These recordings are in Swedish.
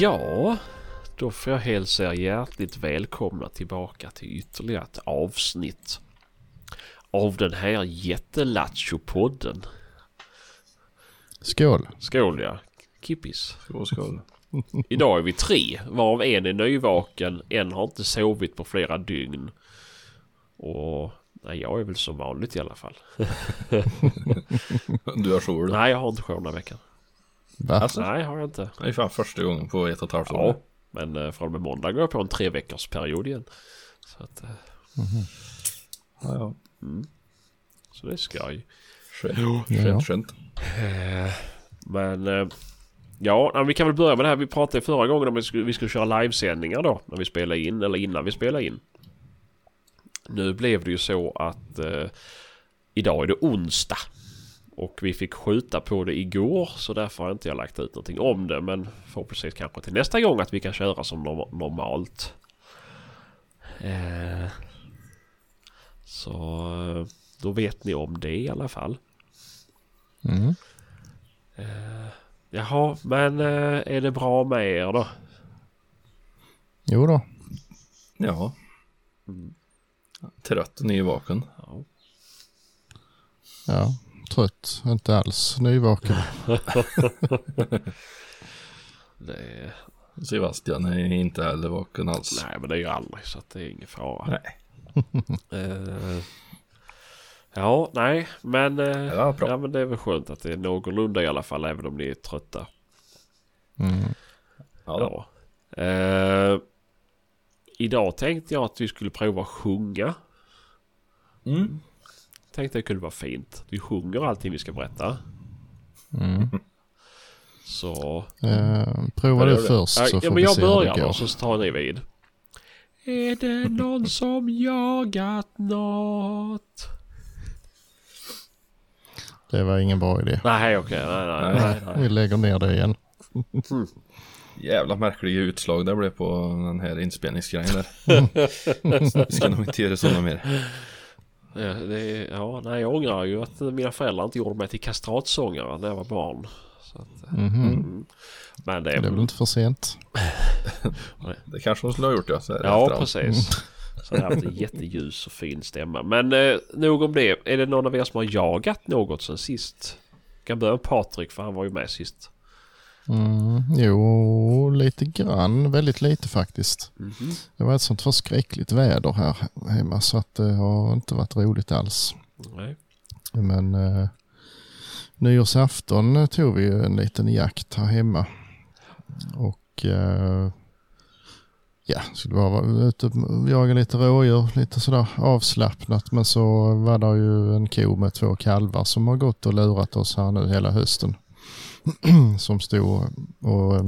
Ja, då får jag hälsa er hjärtligt välkomna tillbaka till ytterligare ett avsnitt av den här jättelattjo-podden. Skål! Skål ja, kippis. Skål, skål. Idag är vi tre, varav en är nyvaken, en har inte sovit på flera dygn. Och nej, jag är väl som vanligt i alla fall. Du har jour? Nej, jag har inte jour den här veckan. Va? Alltså, Nej, har jag inte. det är fan första gången på ett och ett halvt år. Ja, men eh, från och med måndag går jag på en tre veckors period igen. Så, att, eh, Ja, ja. så det är skoj. Skönt, Ja. skönt, skönt. Eh, Men ja, vi kan väl börja med det här. Vi pratade förra gången om att vi skulle, vi skulle köra livesändningar då. När vi spelar in eller innan vi spelar in. Nu blev det ju så att eh, idag är det onsdag. Och vi fick skjuta på det igår så därför har inte jag lagt ut någonting om det. Men förhoppningsvis kanske till nästa gång att vi kan köra som norm- normalt. Eh, så eh, då vet ni om det i alla fall. Mm. Eh, jaha, men eh, är det bra med er då? Jo då. Ja. Mm. Trött och nyvaken. Ja. Ja, trött. Inte alls nyvaken. Det är, Sebastian är inte heller vaken alls. nej, men det är ju aldrig så att det är ingen fara. Nej. Eh, ja, nej, men, eh, Ja, ja, men det är väl skönt att det är någorlunda i alla fall, även om ni är trötta. Mm. Ja. Ja. Eh, idag tänkte jag att vi skulle prova att sjunga. Mm. Tänkte det kunde vara fint. Vi sjunger allting vi ska berätta. Mm. Så Eh, prova det. först så Ja, får vi jag se hur det börjar går. då så tar ni vid. Är det någon som jagat något? Det var ingen bra idé. Nej okej, nej, nej, nej, nej. Vi lägger ner det igen. Jävla märkliga utslag det blev på den här inspelningsgrejen där. Vi ska nog inte göra sådana mer. Ja, det är, ja, nej, jag ångrar ju att mina föräldrar inte gjorde mig till kastratsångare när jag var barn. Så att, Mhm. mm. Men det Det är väl inte för sent. Det kanske hon skulle ha gjort ja. Ja, precis. Så jag har haft en jätteljus och fin stämma. Men eh, nog om det. Är det någon av er som har jagat något sen sist? Jag kan börja med Patrik för han var ju med sist. Mm. Jo, lite grann. Väldigt lite faktiskt. Mhm. Det var ett sånt förskräckligt väder här hemma så att det har inte varit roligt alls. Nej. Men eh, nyårsafton tog vi en liten jakt här hemma. Och eh, ja, skulle bara vara ute och jaga lite rådjur, lite sådär avslappnat. Men så var det ju en ko med två kalvar som har gått och lurat oss här nu hela hösten. som stod och eh,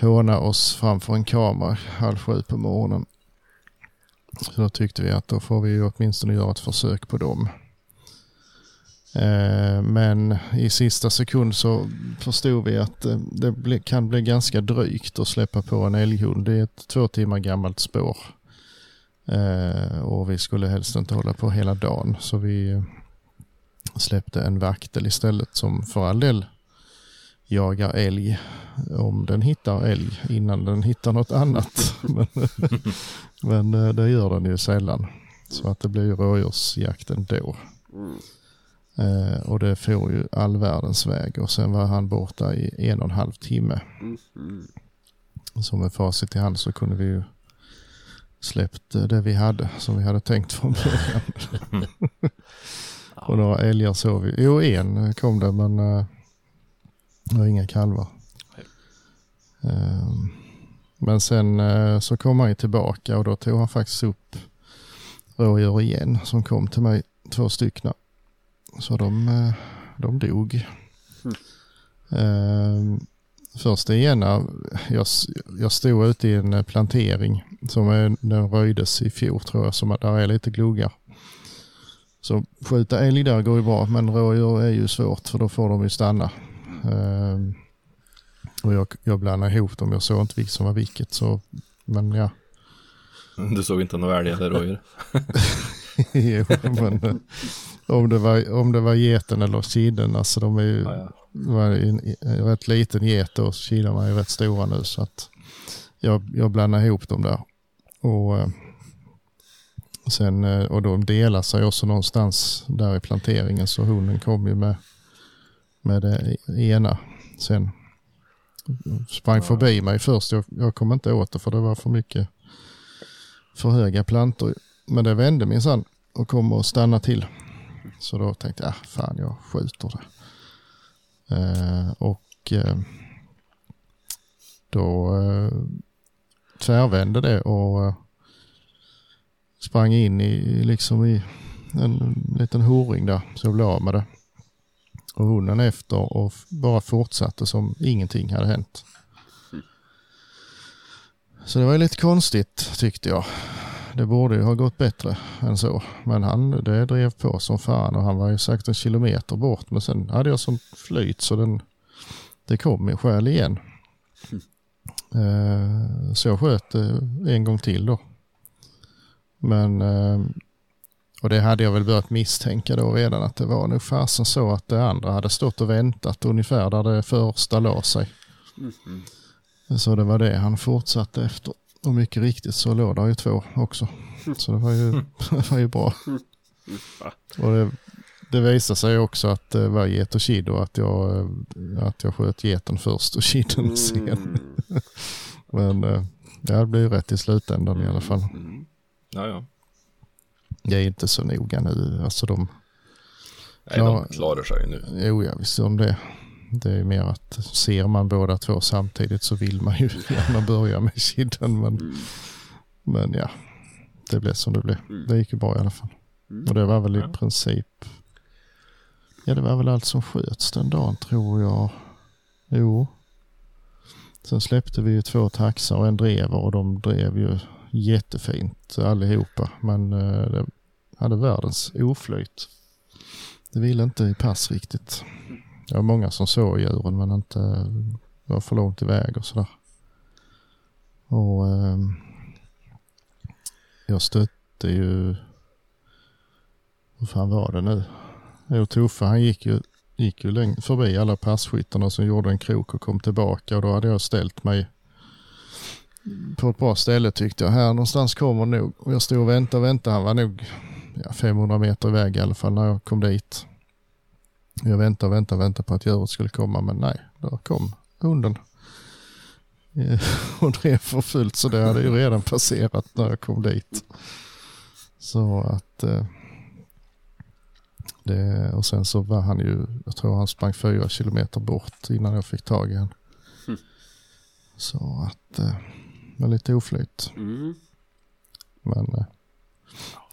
hånade oss framför en kamera halv sju på morgonen. Så då tyckte vi att då får vi åtminstone göra ett försök på dem. Eh, men i sista sekund så förstod vi att eh, det kan bli ganska drygt att släppa på en älghund. Det är ett två timmar gammalt spår. Eh, och vi skulle helst inte hålla på hela dagen. Så vi släppte en vaktel istället som för all del jagar älg om den hittar älg innan den hittar något annat. men, men eh, det gör den ju sällan. Så att det blir ju rådjursjakt ändå. Mm. Eh, och det får ju all världens väg och sen var han borta i en och en halv timme. Mm. Mm. Så med facit i hand så kunde vi ju släppt eh, det vi hade som vi hade tänkt från början. och några älgar såg vi. Jo, en kom det men det var inga kalvar. Eh, men sen eh, så kom han ju tillbaka och då tog han faktiskt upp rådjur igen som kom till mig, två stycken. Så de, eh, de dog. Eh, först det ena, jag, jag stod ute i en eh, plantering som är, den röjdes i fjol tror jag, som där är lite gluggar. Så skjuta älg där går ju bra, men rådjur är ju svårt för då får de ju stanna. Eh, och jag, jag blandade ihop dem, jag såg inte vilket som var vilket. Så, men ja, Du såg inte några älg eller rådjur? jo, men eh, om det, var, om det var geten eller kidden, alltså de är ju Ja, ja. en, en rätt liten get och kilarna är rätt stora nu så att jag, jag blandade ihop dem där. Och, eh, sen, eh, och de delar sig också någonstans där i planteringen så hunden kom ju med, med det ena. Sen sprang förbi mig först. Jag, jag kom inte åt det för det var för mycket för höga plantor. Men det vände minsann och kom och stannade till. Så då tänkte jag, ah, fan jag skjuter det. Eh, och eh, då eh, tvärvände det och eh, sprang in i, liksom i en liten horing där. Så jag blev av med det. Och hunden efter och bara fortsatte som ingenting hade hänt. Så det var lite konstigt tyckte jag. Det borde ju ha gått bättre än så. Men han, det drev på som fan och han var ju sagt en kilometer bort. Men sen hade jag som flyt så den, det kom i själ igen. Eh, så jag sköt en gång till då. Men, eh, och det hade jag väl börjat misstänka då redan att det var nog fasen så att det andra hade stått och väntat ungefär där det första la sig. Så det var det han fortsatte efter. Och mycket riktigt så låg där ju två också. Så det var ju, det var ju bra. Och det, det visade sig också att det var get och kid och att jag, att jag sköt geten först och kidden sen. Men eh, det blev ju rätt i slutändan i alla fall. Ja, ja. Det är inte så noga nu. Alltså de, Nej, Ja. de klarar sig nu. jo ja visst om det. Det är mer att ser man båda två samtidigt så vill man ju gärna börja med kidden. Men, men ja, det blev som det blev. Det gick ju bra i alla fall. Och det var väl i Ja. princip, ja det var väl allt som sköts den dagen tror jag. Jo. Sen släppte vi ju två taxar och en drever och de drev ju jättefint allihopa. Men eh, det hade världens oflyt. Det ville inte i pass riktigt. Det var många som såg djuren men inte, det var för långt iväg och sådär. Och eh, jag stötte ju, hur fan var det nu? Jo, Tuffe han gick ju, gick ju läng- förbi alla passkyttarna som gjorde en krok och kom tillbaka och då hade jag ställt mig på ett bra ställe tyckte jag. Här någonstans kommer nog. Och jag stod och väntade och väntade. Han var nog ja, 500 meter iväg i alla fall när jag kom dit. Jag väntade och väntade väntade på att djuret skulle komma men nej, då kom hunden. Och drev för fullt så det hade ju redan passerat när jag kom dit. Så att eh, det, och sen så var han ju, jag tror han sprang fyra kilometer bort innan jag fick tag i honom. Så att eh, det var lite oflyt. Mm. Men eh,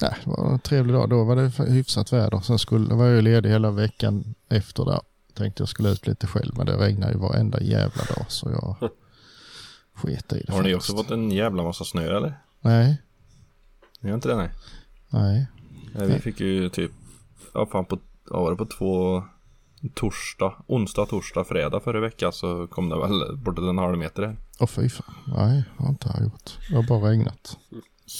nej, det var en trevlig dag. Då var det hyfsat väder. Sen skulle, var jag ledig hela veckan efter där. Tänkte jag skulle ut lite själv men det regnar ju varenda jävla dag så jag sket i det. Har ni faktiskt. också fått en jävla massa snö eller? Nej, Ni har inte det nej? nej. Nej, vi fick ju typ, ja fan på, ja, var det på två, torsdag, onsdag, torsdag, fredag förra veckan så kom det väl bortåt en halv meter. Åh fy fan. Nej, det har inte jag gjort. Det har bara regnat.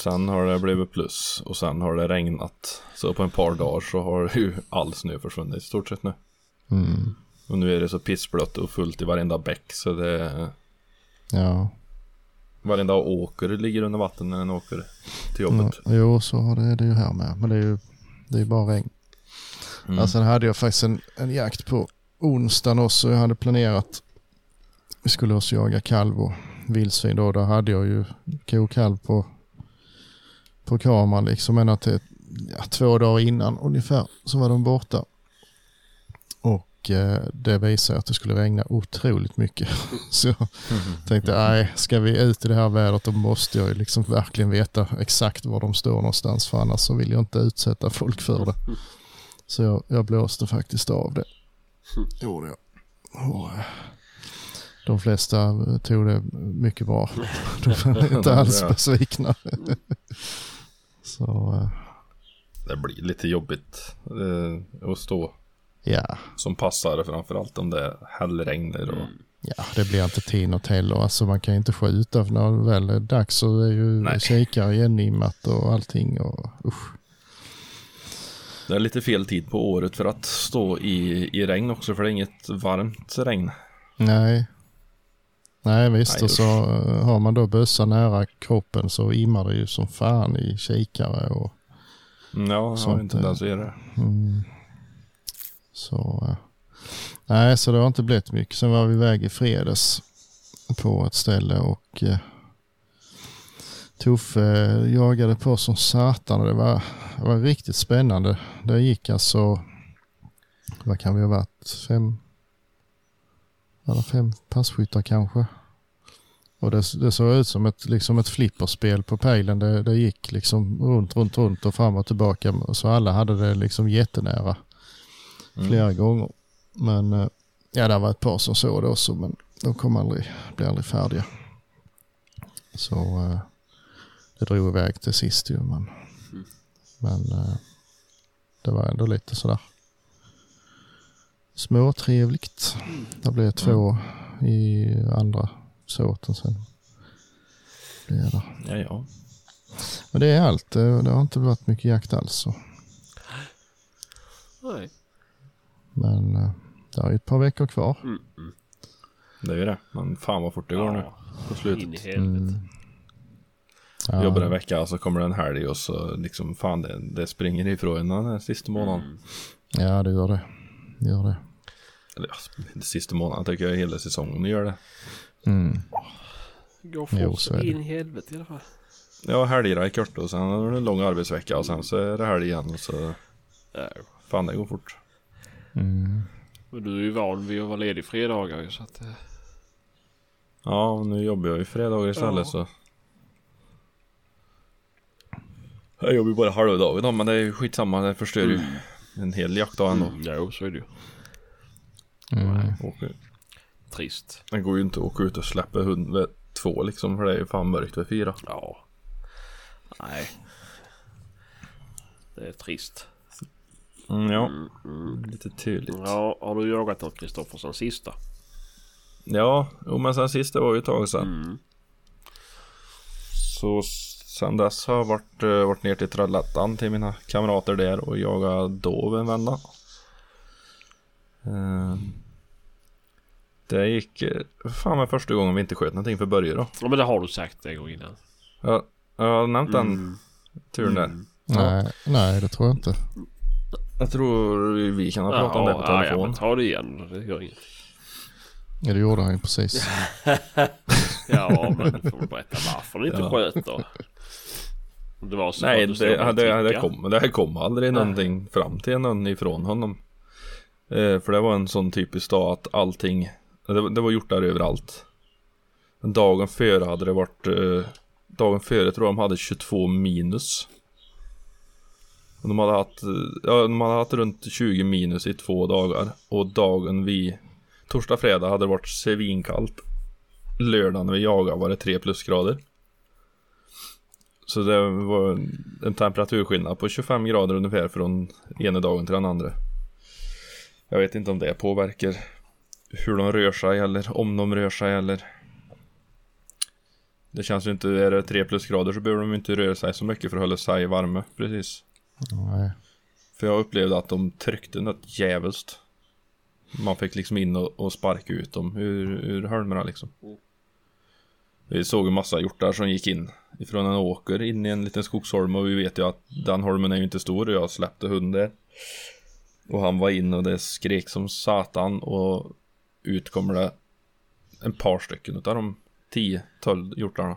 Sen har det blivit plus och sen har det regnat. Så på en par dagar så har ju all snö försvunnit i stort sett nu. Mm. Och nu är det så pissblött och fullt i varenda bäck så det Ja, Varenda åker ligger under vatten när den åker till jobbet. ja, jo så har det, det är ju här med. Men det är ju det är bara regn. Mm. Ja, sen hade jag faktiskt en, en jakt på onsdagen också. Jag hade planerat. Vi skulle också jaga kalv och vildsvin då. Där hade jag ju ko och kalv på, på kameran liksom. Ända till ja, två dagar innan ungefär så var de borta. Och eh, det visade att det skulle regna otroligt mycket. så jag tänkte, nej, ska vi ut i det här vädret då måste jag ju liksom verkligen veta exakt var de står någonstans. För annars så vill jag inte utsätta folk för det. Så jag, jag blåste faktiskt av det. Gjorde jag. Och, eh, de flesta tog det mycket bra. De var inte alls besvikna. Så eh, Det blir lite jobbigt eh, att stå ja, som passare framförallt om det är hällregner och ja, det blir inte tin och täll. och Alltså man kan ju inte skjuta för när det väl är dags så är ju Nej. kikare igenimmat och allting. Och, usch. Det är lite fel tid på året för att stå i, i regn också för det är inget varmt regn. Nej. Nej visst Nej, och så eh, har man då bössan nära kroppen så immar det ju som fan i kikare och Ja, jag har inte eh, ens är det. mm. Så eh, nej så det har inte blivit mycket. Sen var vi iväg i fredags på ett ställe och eh, Tuffe jagade på som satan och det var, det var riktigt spännande. Det gick alltså, vad kan vi ha varit, fem, eller fem passkyttar kanske. Och det, det såg ut som ett, liksom ett flipperspel på pejlen. Det, det gick liksom runt, runt, runt och fram och tillbaka. Så alla hade det liksom jättenära Mm. flera gånger. Men eh, ja, det var ett par som såg det också men de kom aldrig, blev aldrig färdiga. Så eh, det drog iväg till sist ju men, men eh, det var ändå lite sådär småtrevligt. Det blev två i andra såten sen. Det är det. Ja, ja. Men det är allt. Det, det har inte varit mycket jakt alls. Så. Nej. Men eh, det är ett par veckor kvar. Mm, mm. Det är ju det. Men fan vad fort det går nu på slutet. In i helvete. Mm. Jobbar en vecka och så kommer det en helg och så liksom fan det, det springer ifrån en den här sista månaden. Mm. Ja, det gör det. Det Gör det. Eller ja, inte sista månaden tycker jag hela säsongen gör det. Mm. Går fort in i helvete i alla fall. Ja, helgerna är kort och sen är det en lång arbetsvecka och sen så är det helg igen och så Ja. fan det går fort. Mm. Men du är ju van vid att vara ledig fredagar ju så att... eh, Ja, nu jobbar jag ju fredagar istället Ja. så. Jag jobbar ju bara halva dagen då, men det är ju skitsamma. Det förstör ju en hel jaktdag ändå. Mm, jo, så är det ju. Mm. Och Trist. det går ju inte att åka ut och släppa hund vid två liksom för det är ju fan mörkt vid fyra. Ja. Nej. Det är trist. Mm, ja, Mm, mm. lite tydligt. Ja, har du jagat något Kristoffer sen sista? Ja, jo, men sen sist det var ju ett tag sedan. Mm. Så sen dess har jag varit, uh, varit ner till Trollhättan till mina kamrater där och jagat dov en vända. Eh, det gick, uh, fan med första gången vi inte sköt någonting för Börje då. Ja men det har du sagt en gång innan. Jag, jag har nämnt den Mm. turen där. Mm. Nej, nej, det tror jag inte. Jag tror vi kan ha pratat om det på ja, ja, telefon. men ta det igen. Det gör inget. Ja, det gjorde han ju precis. Ja, men du får väl berätta varför ni inte Ja. sköt då. Om Det var så Nej, att du det, det, det, kom, det kom aldrig någonting fram till någon ifrån honom. Eh, för det var en sån typisk dag att allting, det, det var gjort där överallt. Men Dagen före hade det varit, eh, dagen före tror jag de hade 22 minus. Och de hade haft, eh, ja, de hade haft runt 20 minus i två dagar. Och dagen vi, torsdag, fredag hade det varit svinkallt. Lördagen när vi jagade var det 3 plusgrader. Så det var en- en temperaturskillnad på 25 grader ungefär från ena dagen till den andra. Jag vet inte om det påverkar hur de rör sig eller om de rör sig eller Det känns ju inte, är det 3 plusgrader så behöver de inte röra sig så mycket för att hålla sig varma precis. Nej. För jag upplevde att de tryckte något jävligt. Man fick liksom in och, och sparka ut dem ur, ur hölmarna liksom. Vi såg en massa hjortar som gick in ifrån en åker in i en liten skogsholm och vi vet ju att den holmen är ju inte stor och jag släppte hunden Och han var in och det skrek som satan och ut kommer det en par stycken utav de 10-12 hjortarna.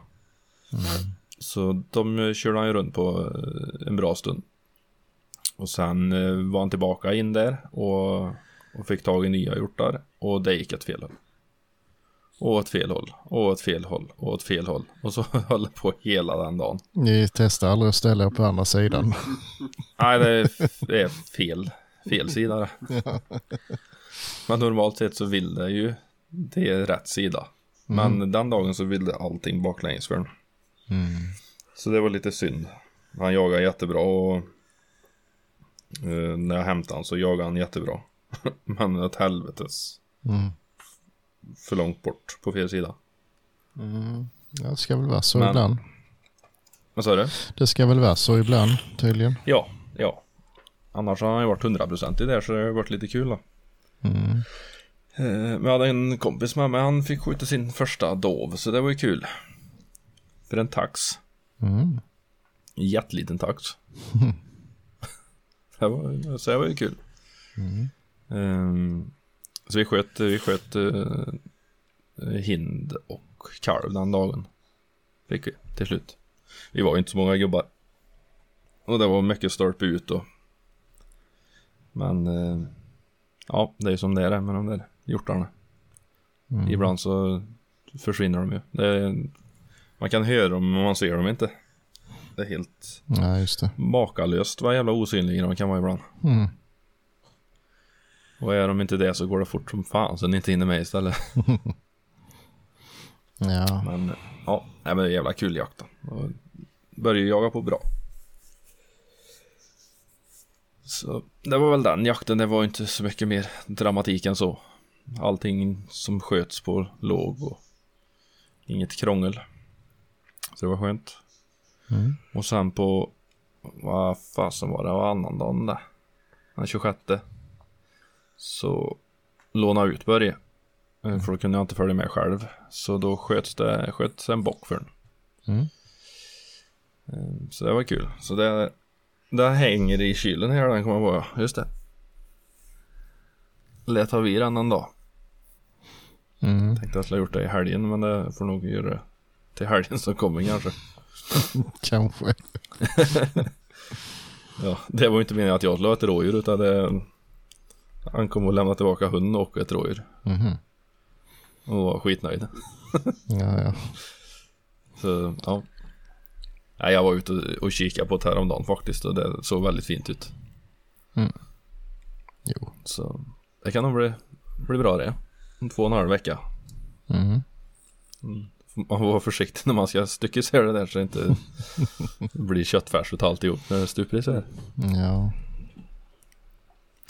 Så de körde han ju runt på eh, en bra stund. Och sen eh, var han tillbaka in där och, och fick tag i nya hjortar. Och det gick ett fel håll. Och åt fel håll, och åt fel håll, och åt fel håll. Och så höll det på hela den dagen. Ni testar aldrig att ställa er på andra sidan. Nej, det är, det är fel, fel sida det. Men normalt sett så vill det ju, det är rätt sida. Men den dagen så ville allting baklänges för den. Mm. Så det var lite synd. Han jagade jättebra och eh, när jag hämtade han så jagade han jättebra. Men åt helvetes Mm. för långt bort på fel sida. Mm. Ja, det ska väl vara så Men- ibland. Vad sa du? Det ska väl vara så ibland tydligen. Ja, ja. Annars har han ju varit hundraprocentig där så det har varit lite kul då. Mm. Eh, Men jag hade en kompis med mig, han fick skjuta sin första dov så det var ju kul. För en tax. Mm. En jätteliten tax. det var, så det var ju kul. Mm. Ehm, så vi sköt, vi sköt eh, hind och kalv den dagen. Fick vi till slut. Vi var ju inte så många gubbar. Och det var mycket stolpe ut och Men eh, Ja, det är ju som det är med de där hjortarna. Mm. Ibland så försvinner de ju. Är, man kan höra dem men man ser dem inte. Det är helt Ja, det. makalöst vad jävla osynliga de kan vara ibland. Mm. Och är de inte det så går det fort som fan så ni inte hinner med istället. Ja. Men ja, nej, men jävla kul jakt då. Ju jaga på bra. Så det var väl den jakten, det var inte så mycket mer dramatik än så. Allting som sköts på låg och inget krångel. Så det var skönt. Mm. Och sen på, vad fasen var det, var annandagen där. Den 26. Så låna ut Börje. Eh, För då kunde jag inte följa med själv. Så då sköts det, sköts en bock för den. Mm. Eh, Så det var kul. Så det, det hänger i kylen här den kommer jag ihåg. Just det. Lät ha vid den någon dag. Mm. Tänkte jag skulle ha gjort det i helgen men det får nog göra det till helgen som kommer kanske. Kanske. Ja, det var ju inte meningen att jag skulle ha ett rådjur utan det Han kom och lämnade tillbaka hunden och ett rådjur Mhm. och var skitnöjd. Ja, ja. Så ja. Nej, jag var ute och- och kikade på det häromdagen faktiskt och det såg väldigt fint ut. Jo. Så det kan nog bli, bli bra det. Om två och en halv vecka. Mm. Man får vara försiktig när man ska stycka isär det där så det inte blir köttfärs utav alltihop när det stupar isär. Ja.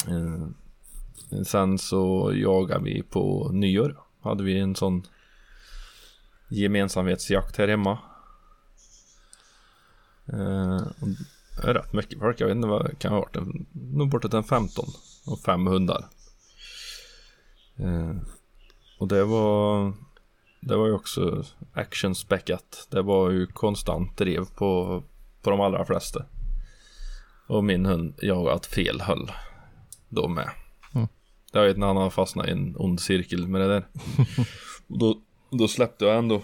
Eh, sen så jagade vi på nyår. Hade vi en sån gemensamhetsjakt här hemma. Eh, rätt mycket folk. Jag vet inte vad det kan ha varit. En, nog bortåt en 15 och fem hundar. Eh, och det var det var ju också actionspäckat. Det var ju konstant drev på, på de allra flesta. Och min hund jagat fel höll då med. Mm. Jag vet när han har fastnat i en ond cirkel med det där. Och då, då släppte jag ändå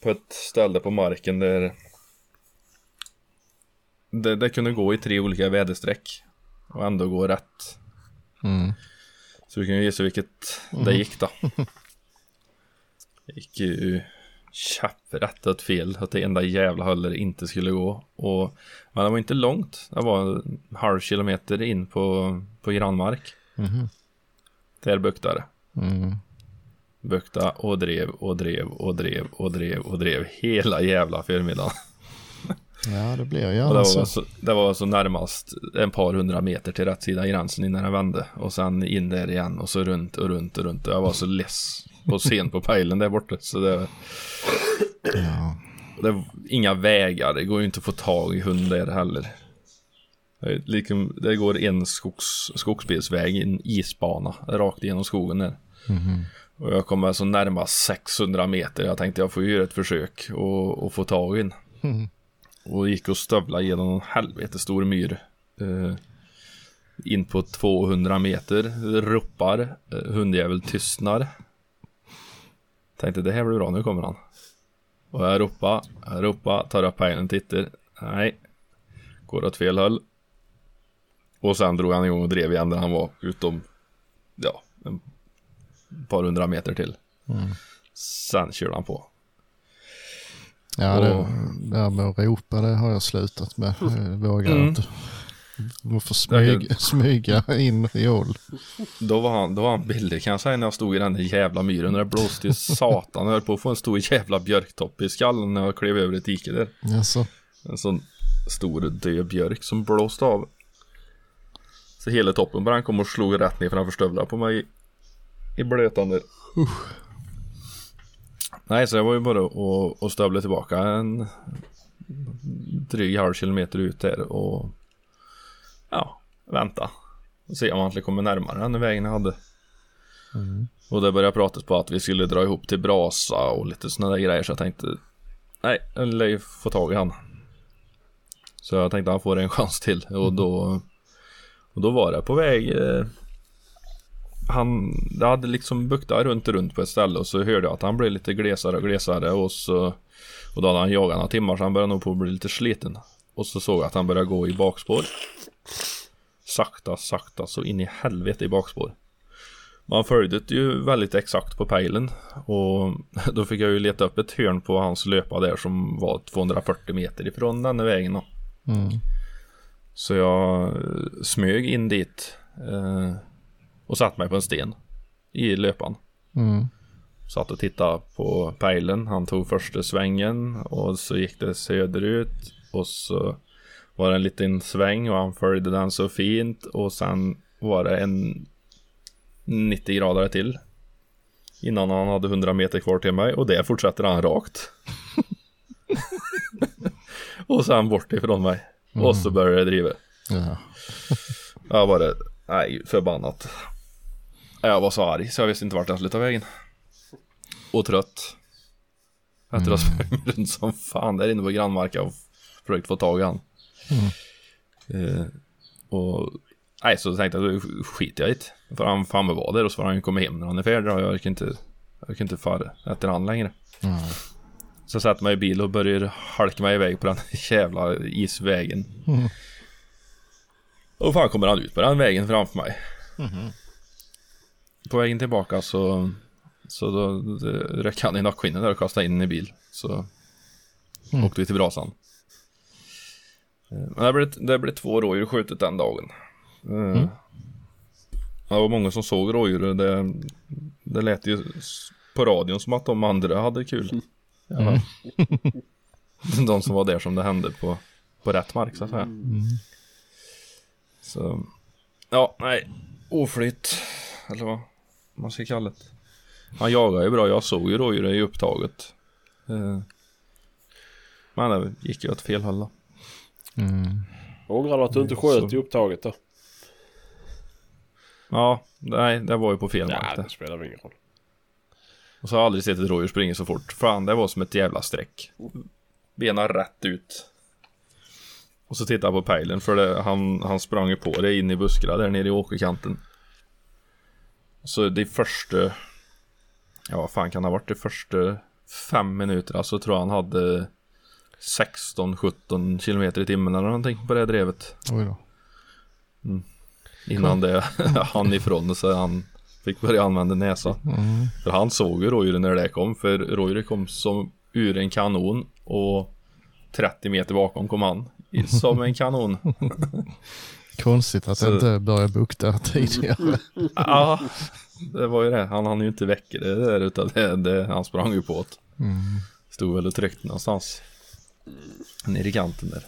på ett ställe på marken där det, det kunde gå i tre olika väderstreck och ändå gå rätt. Mm. Så du kan ju gissa vilket det gick då. Det gick ju käpprätt åt fel, att det enda jävla hållet inte skulle gå. Och, men det var inte långt, det var en halv kilometer in på, på grannmark. Mhm. Där buktade Mm. Bukta och drev och drev och drev och drev och drev hela jävla förmiddagen. Ja, det blir Och det gärna var, så. så, det var så närmast ett par hundra meter till rätt sida gränsen innan jag vände. Och sen in där igen och så runt och runt och runt. Jag var så less på scen på pejlen där borta. Så det, Ja. det var inga vägar. Det går ju inte att få tag i hund där heller. Liksom, det går en skogs, skogsbilsväg, en isbana rakt igenom skogen där. Mhm. Och jag kommer så närmast 600 meter. Jag tänkte jag får göra ett försök och, och få tag i den. Mhm. Och gick och stövla genom en helvete stor myr. Eh, in på 200 meter. Ropar. Eh, hundjävel tystnar. Tänkte det här blir bra, nu kommer han. Och jag ropar, jag ropar, tar upp pejlen, tittar. Nej. Går åt fel håll. Och sen drog han igång och drev igen där han var. Utom, ja, en par hundra meter till. Mm. Sen körde han på. Ja, det, Och- det här med att ropa det har jag slutat med. Jag vågar Mm. inte. Man får smyga, smyga in i hål. Då var han, då var han billig kan jag säga när jag stod i den jävla myren. När det blåste ju satan. Jag höll på att få en stor jävla björktopp i skallen när jag klev över ett dike där. Alltså, En sån stor död björk som blåste av. Så hela toppen bara han kom och slog rätt ner framför stövlar på mig. I blötan där. Nej, så jag var ju bara och, och stövla tillbaka en dryg halv kilometer ut där och ja, vänta och se om han skulle komma närmare den vägen jag hade. Och det började pratas på att vi skulle dra ihop till Brasa och lite sådana där grejer så jag tänkte nej, jag lär ju få tag i han. Så jag tänkte han får en chans till och då och då var det på väg eh, Han Det hade liksom buktat runt och runt på ett ställe och så hörde jag att han blev lite glesare och glesare och så Och då hade han jagat några timmar så han började nog på att bli lite sliten Och så såg jag att han började gå i bakspår Sakta, sakta så in i helvete i bakspår Man följde det ju väldigt exakt på pejlen och då fick jag ju leta upp ett hörn på hans löpa där som var 240 meter ifrån denna vägen då. Mm. Så jag eh, smög in dit eh, och satte mig på en sten i löpan. Mm. Satt och tittade på pejlen. Han tog första svängen och så gick det söderut och så var det en liten sväng och han följde den så fint och sen var det en 90 grader till. Innan han hade 100 meter kvar till mig och där fortsätter han rakt. och sen bort ifrån mig. Och så började det driva. Ja. Jag det, nej förbannat. Jag var så arg så jag visste inte vart jag skulle ta vägen. Och trött. Efter att ha sprungit runt som fan där inne på grannmarka och försökt få tag i han. Eh, och nej så tänkte jag, då skiter jag i det. För han fan var där och så får han ju komma hem när han är färdig och jag orkar inte, jag orkar inte fara efter han längre. Mm. Så sätter mig i bil och börjar halka mig iväg på den jävla isvägen. Mm. Och fan kommer han ut på den vägen framför mig. På vägen tillbaka så Så då, då han i nackskinnet där och kastade in i bil. Så Mm. åkte vi till brasan. Men det blev, det blev två rådjur skjutet den dagen. Eh, Det var många som såg rådjur. Det, det lät ju på radion som att de andra hade kul. Ja. de som var där som det hände på, på rätt mark så att säga. Så, ja, nej, oflytt, eller vad man ska kalla det. Han jagade ju bra, jag såg ju rådjuren i upptaget. Eh, Men det gick ju åt fel håll då. Mm. Ångrar du att du inte sköt Så- i upptaget då? Ja, nej, det var ju på fel mark Ja, det. spelar ingen roll. Och så har jag aldrig sett ett rådjur springa så fort. Fan, det var som ett jävla streck. Benen rätt ut. Och så tittade jag på pejlen för det, han, han sprang ju på det in i buskarna där nere i åkerkanten. Så det första... Ja, vad fan kan det ha varit? Det första fem minuterna så tror jag han hade 16-17 kilometer i timmen eller någonting på det drevet. Oj då. Innan det han ifrån så han fick börja använda näsa. Mm. För han såg ju rådjuret när det kom. För rådjuret kom som ur en kanon och 30 meter bakom kom han. Som en kanon. Konstigt att det inte började bukta tidigare. Ja, det var ju det. Han hann ju inte väcka det där utan det, det, han sprang ju på det. Mm. Stod väl och tryckte någonstans. Nere i kanten där.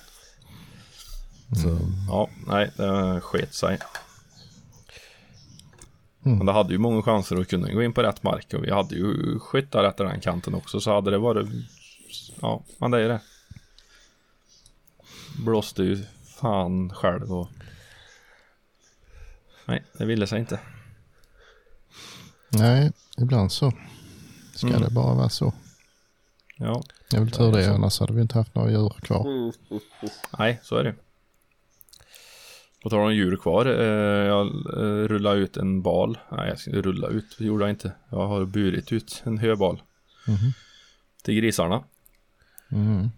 Så ja, nej, det sket sig. Mm. Men det hade ju många chanser att kunna gå in på rätt mark och vi hade ju skyttar efter den kanten också så hade det varit Ja, men det är det. Blåste ju fan själv och Nej, det ville sig inte. Nej, ibland så ska Mm. det bara vara så. Ja, Jag vill tur det, så. annars hade vi inte haft några djur kvar. Nej, så är det. På tal om djur kvar, eh, jag eh, rullade ut en bal. Nej, jag ska rulla ut, det gjorde jag inte. Jag har burit ut en höbal Mhm. till grisarna. Mm.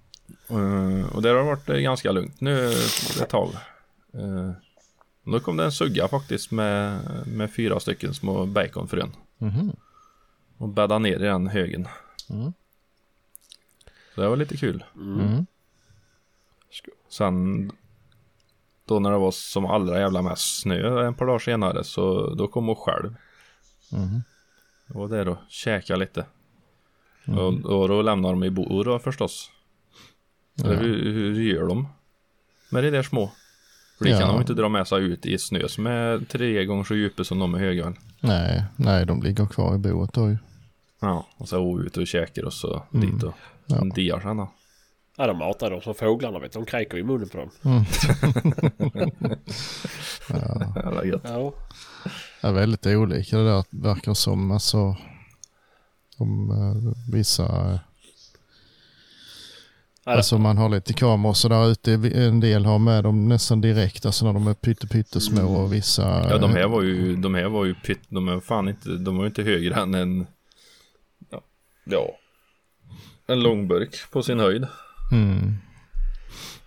Och där har det varit ganska lugnt nu ett tag. Eh, då kom det en sugga faktiskt med, med fyra stycken små baconfrön. Mhm. Och bäddade ner i den högen. Mm. Så det var lite kul. Mm. Sen då när det var som allra jävla mest snö en par dagar senare så då kom hon själv. Mhm. Jag var där och käkade lite. Mm. Och, och då lämnade de i bo då förstås. Eller Ja. hur, hur gör de? Med de där små? För det Ja. kan de inte dra med sig ut i snö som är tre gånger så djupa som de är höga? Nej, nej, de ligger kvar i boet då ju. Ja, och så ut och käkar och så Mm. dit och Ja. diar sen då. Ja, de matar dem som fåglarna vet. De kräker i munnen på dem. Jävla gött. Ja. är väldigt olika det där verkar som. Alltså, om eh, vissa... eh, Ja, det- Alltså man har lite kameror så där ute. En del har med dem nästan direkt. Alltså när de är pytte, pyttesmå och vissa... Ja, de här var ju, de här var ju pytt, de är fan inte, de var ju inte högre än en, ja, ja, en långburk på sin höjd. Mm.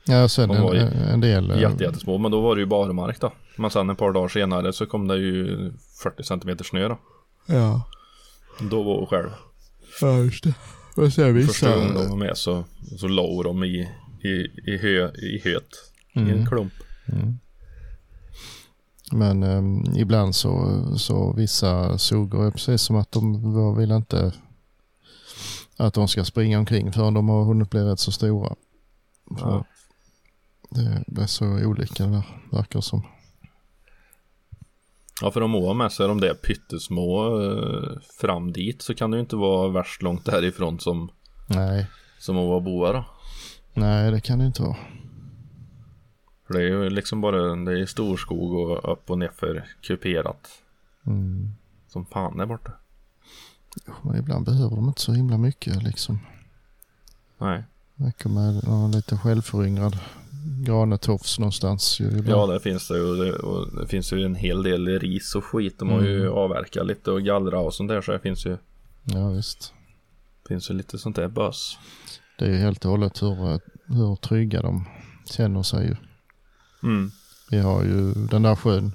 Ja, sen De en, en del... eh, Jätte, jättesmå, men då var det ju barmark då. Men sen ett par dagar senare så kom det ju 40 centimeter snö då. Ja, Då var hon själv. ja just det. Och sen Första gången de vissa... var med så, så låg de i, i, i, hö, i höet. I Mm. en klump. Men eh, ibland så, så vissa suger precis som att de var- vill inte att de ska springa omkring förrän de har hunnit bli rätt så stora. Ja. det, är så olika det där, verkar som. Ja för om så är de där pyttesmå eh, fram dit så kan det ju inte vara värst långt därifrån som, Nej, som boa då. nej det kan det inte vara. För det är ju liksom bara, det är storskog och upp och nerför kuperat. Mm. Som fan där borta. Ibland behöver de inte så himla mycket liksom. Nej. Räcker med någon lite självföryngrad granetofs någonstans. Ju. Ja det finns det ju. och Det, finns ju en hel del ris och skit. De har ju Mm. avverkat lite och gallra och sånt där. Så det finns ju, ja visst. finns ju lite sånt där bös. Det är ju helt och hållet hur, hur trygga de känner sig ju. Mm. Vi har ju den där sjön.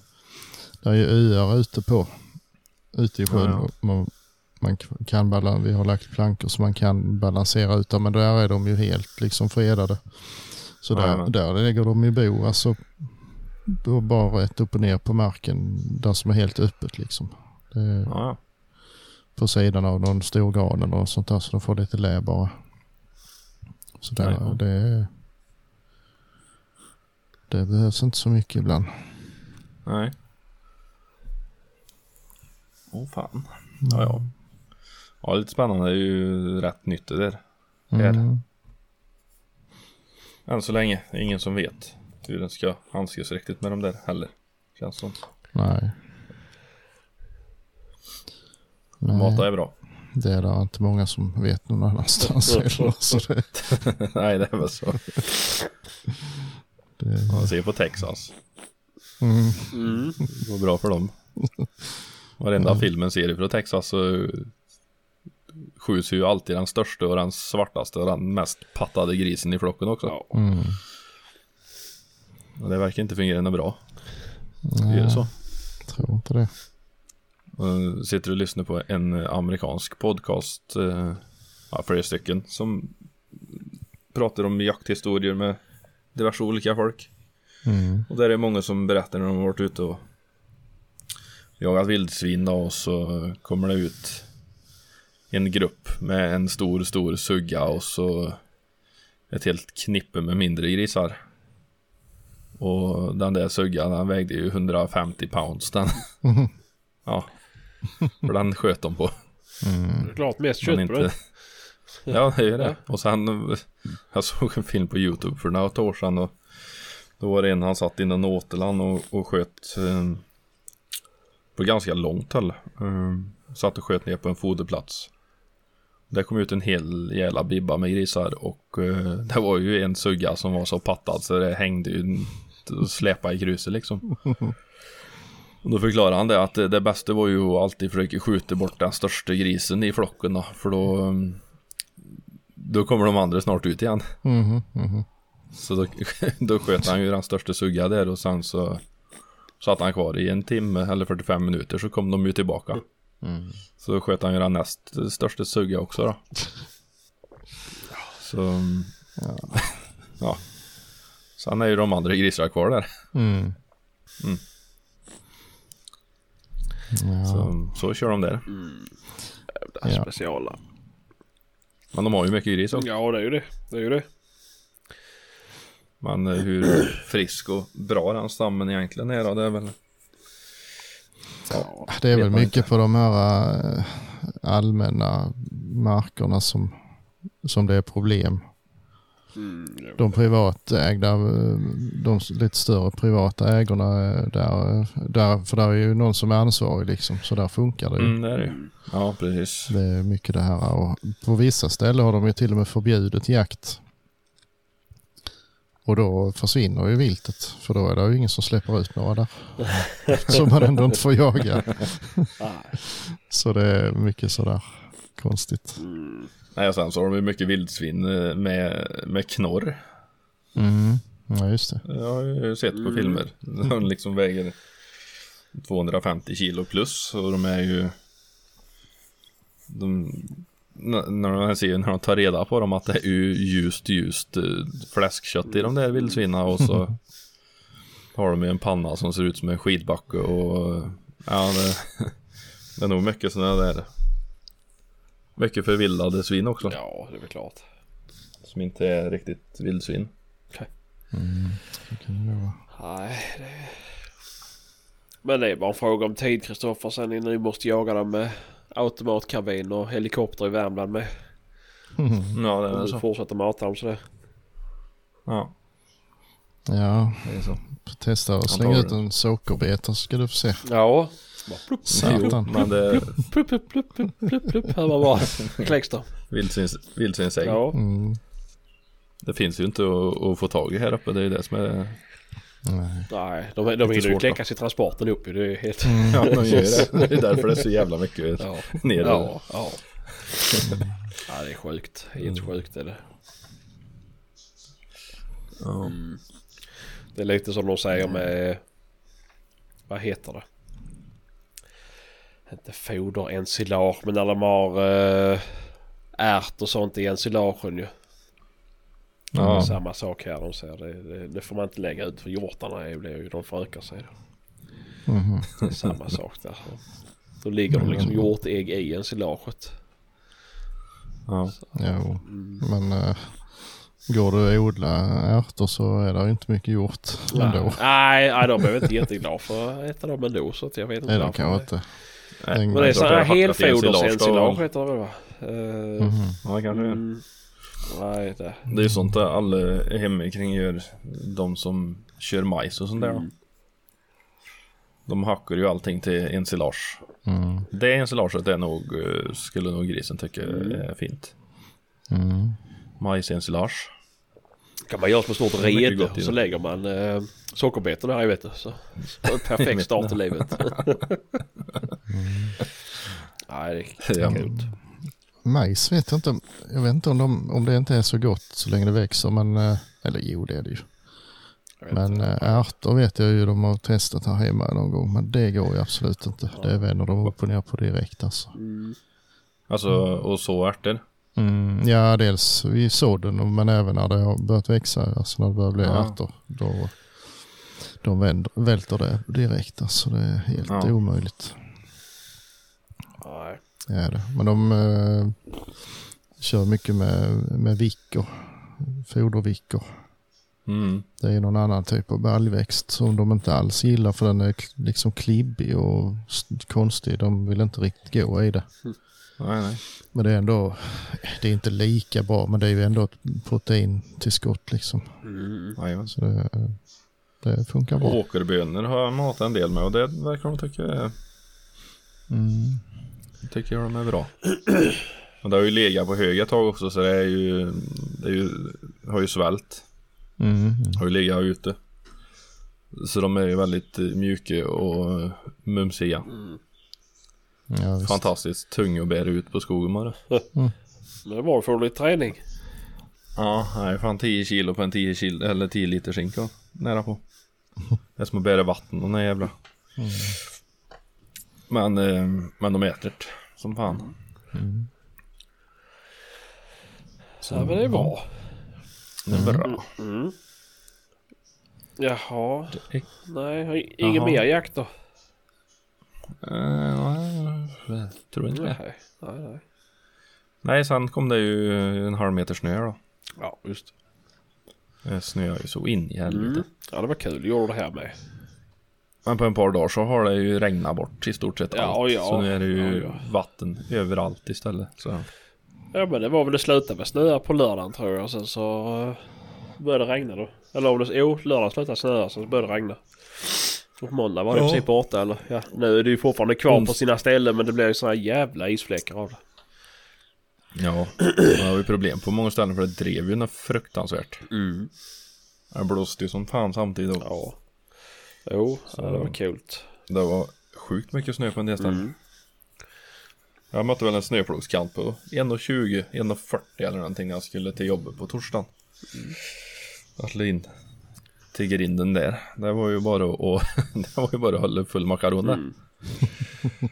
Där är ju öar ute på. Ute i sjön. Ja, ja. Man, man kan balan, vi har lagt plankor så man kan balansera ut dem. Men där är de ju helt liksom fredade. Så där, där lägger de i bo. Alltså då bara rätt upp och ner på marken. Där som är helt öppet liksom. Det Ja, på sidan av någon stor gran eller något sånt där. Så de får lite lä bara. Så där, det är... Det behövs inte så mycket ibland. Nej. Åh fan. Ja, ja. Ja, lite spännande. Det är ju rätt nytt det där. Mm. Än så länge. Det är ingen som vet hur den ska handskas riktigt med de där heller. Känns som. Nej. Mata Nej, är bra. det är det inte många som vet någon annanstans heller. Så det, Nej, det är väl så. det, Man ser på Texas. mm, Mm. Det går bra för dem. Varenda film en ser från Texas så skjuts ju alltid den största och den svartaste och den mest pattade grisen i flocken också. Ja. mm. Och det verkar inte fungera något bra. Är Nej, det så? tror inte det. Och sitter och lyssnar på en amerikansk podcast, eh, ja, flera stycken, som pratar om jakthistorier med diverse olika folk. Mm. Och där är många som berättar när de har varit ute och jagat vildsvin då, och så kommer det ut en grupp med en stor, stor sugga och så ett helt knippe med mindre grisar. Och den där suggan den vägde ju 150 pounds den. Mhm. Ja, för den sköt de på. Mm. Klart mest Men kött på inte... det. Ja, det är ju det. Och sen, jag såg en film på YouTube för några år sedan och då var det en han satt i någon återland och, och sköt eh, på ganska långt håll. Eh, satt och sköt ner på en foderplats. Där kom ut en hel jävla bibba med grisar och eh, det var ju en sugga som var så pattad så det hängde ju och släpade i gruset liksom. Och då förklarade han det att det, det bästa var ju att alltid försöka skjuta bort den största grisen i flocken då, för då um, då kommer de andra snart ut igen. Mhm, mhm. Så då, då sköt han ju den största sugga där och sen så satt han kvar i en timme eller 45 minuter så kom de ju tillbaka. Mm. Så sköt han ju den näst största sugga också då. Så Ja. ja. Sen är ju de andra grisarna kvar där. Mm. Mm. Ja. Så, så kör de där. Det är Ja. speciala. Men de har ju mycket gris också. Ja det är ju det. Det är ju det. Men eh, hur frisk och bra den stammen egentligen är då, det är väl... Ja, Det är väl mycket inte. på de här eh, allmänna markerna som, som det är problem. Mm. De privatägda, eh, de lite större privata ägorna, eh, där, där, för där är ju någon som är ansvarig liksom, så där funkar det ju. Mm, det är det ju. Ja, precis. Det är mycket det här och på vissa ställen har de ju till och med förbjudit jakt. Och då försvinner ju viltet för då är det ju ingen som släpper ut några där. som man ändå inte får jaga. Så det är mycket sådär konstigt. Mm. Nej, och sen så har de ju mycket vildsvin eh, med, med knorr. Mm. Ja just det. Jag har ju sett på Mm. filmer. De liksom väger 250 kilo plus och de är ju de, när man ser när de tar reda på dem att det är ju ljust ljust eh, fläskkött i de där vildsvinen och så har de ju en panna som ser ut som en skidbacke och ja det, det är nog mycket sådana där mycket förvildade svin också Ja, det är väl klart. som inte är riktigt vildsvin. Så kan det nog vara. Nej, det... Men det är bara en fråga om tid Kristoffer. Sen ni nu måste jaga dem med automatkarbin och helikopter i Värmland med. Ja det är så. fortsätter mata dem sådär. Ja, Ja, det är så. testa och slänga ut en sockerbeta så ska du få se. Ja. Satan. Men det plupp, plupp, plupp, plupp, plupp, plupp. Hör man bara. Kläcks då. Vildsvins, vildsvinsägg. Ja. Mm. Det finns ju inte att, att få tag i här uppe. Det är ju det som är... Nej. Nej, de, de hinner ju svårt, kläckas i transporten upp. Det är helt... Ja, de gör det. Det är därför det är så jävla mycket Ja. ner. Ja, ja. ja, det är sjukt. Helt sjukt är det. Ja. Det är lite som de säger med... Vad heter det? Inte foder, ensilage. Men när de har uh, ärt och sånt i ensilagen ju. Ja. Samma sak här. De säger det, det, det får man inte lägga ut för hjortarna är, blir ju, de förökar sig. Då. Mhm. Det är samma sak där. Då ligger de liksom hjortägg i ensilaget. Ja. Jo, men äh, går du att odla ärtor så är det inte mycket gjort ändå. Nej, nej, de är inte jätteglada för att äta dem ändå. Så att jag vet inte Nej, de kanske inte. Nej, Men det är sådana här helfodersensilage heter det väl va? Eh, Mhm. Ja, det kanske det är. mm, nej, det. Det är ju sånt där alla hemma kring gör. De som kör majs och sånt där. Mm. De hackar ju allting till ensilage. Mm. Det ensilaget är nog, eh, skulle nog grisen tycka är fint. Mm. Majsensilage. Kan man göra som ett stort rede och så lägger man eh, sockerbetorna här i vet du. Så, perfekt start i livet. Nej, det är Ja. Majs vet jag inte. Jag vet inte om, de, om det inte är så gott så länge det växer. Men, äh, eller jo, det är det ju. Men äh, ärtor vet jag ju de har testat här hemma någon gång. Men det går ju absolut inte. Det vänder de upp och ner på direkt alltså. Mm. Alltså, och så ärtor. Mm, ja, dels vid sådden men även när det har börjat växa, alltså när det börjar bli Ja. ärtor. Då de vänder, välter det direkt, alltså det är helt Ja. omöjligt. Nej. Är det. Men de eh, kör mycket med, med vickor, fodervickor. Mm. Det är någon annan typ av baljväxt som de inte alls gillar för den är liksom klibbig och konstig. De vill inte riktigt gå i det. Nej, nej. Men det är ändå, det är inte lika bra men det är ju ändå ett proteintillskott liksom. Mm. Så det, det funkar bra. Åkerbönor har jag matat en del med och det verkar de tycka, är- Mm. Tycker de är bra. Och det har ju legat på hög ett tag också så det är ju, det är ju, har ju svält. Mm. Har ju legat ute. Så de är ju väldigt eh, mjuka och mumsiga. Ja. Fantastiskt tunga att bära ut på skogen med det. Men det var för lite träning. Ja, det är fan 10 kilo på en 10 kilo, eller 10 liter skinka nära på. Det är som att bära vatten och nej jävla. Men, eh, men de äter det som fan. Så ja, men det är bra. Det är bra. Mm. Jaha. Det är- Nej, ingen Jaha. mer jakt då? Eh, nej, tror inte det. Nej, nej, nej. Nej, sen kom det ju en halv meter snö då. Ja, just Det snöar ju så in i helvete. Mm. Ja, det var kul. Gjorde det här med. Men på en par dagar så har det ju regnat bort i stort sett Ja, allt. ja. Så nu är det ju Ja, ja. vatten överallt istället. Så. Ja men det var väl det slutade med snöa på lördagen tror jag. Sen så eh, började det regna då. Eller om det... Jo, lördagen slutade snöa sen så började det regna. Och på måndag var det i Ja. princip borta eller? Ja, nu är det ju fortfarande kvar på Ons- sina ställen men det blir ju såna här jävla isfläckar av det. Ja, det har ju problem på många ställen för det drev ju något fruktansvärt. Mm. Det blåste ju som fan samtidigt. Och Ja. Jo, Så- det var kul. det var sjukt mycket snö på en ställen. Mm. Jag mötte väl en snöplogskant på 1,20, 1,40 eller någonting när jag skulle till jobbet på torsdagen. Jag slog in tigger in den där. Det var ju bara att, det var ju bara att hålla full makaron. Mm.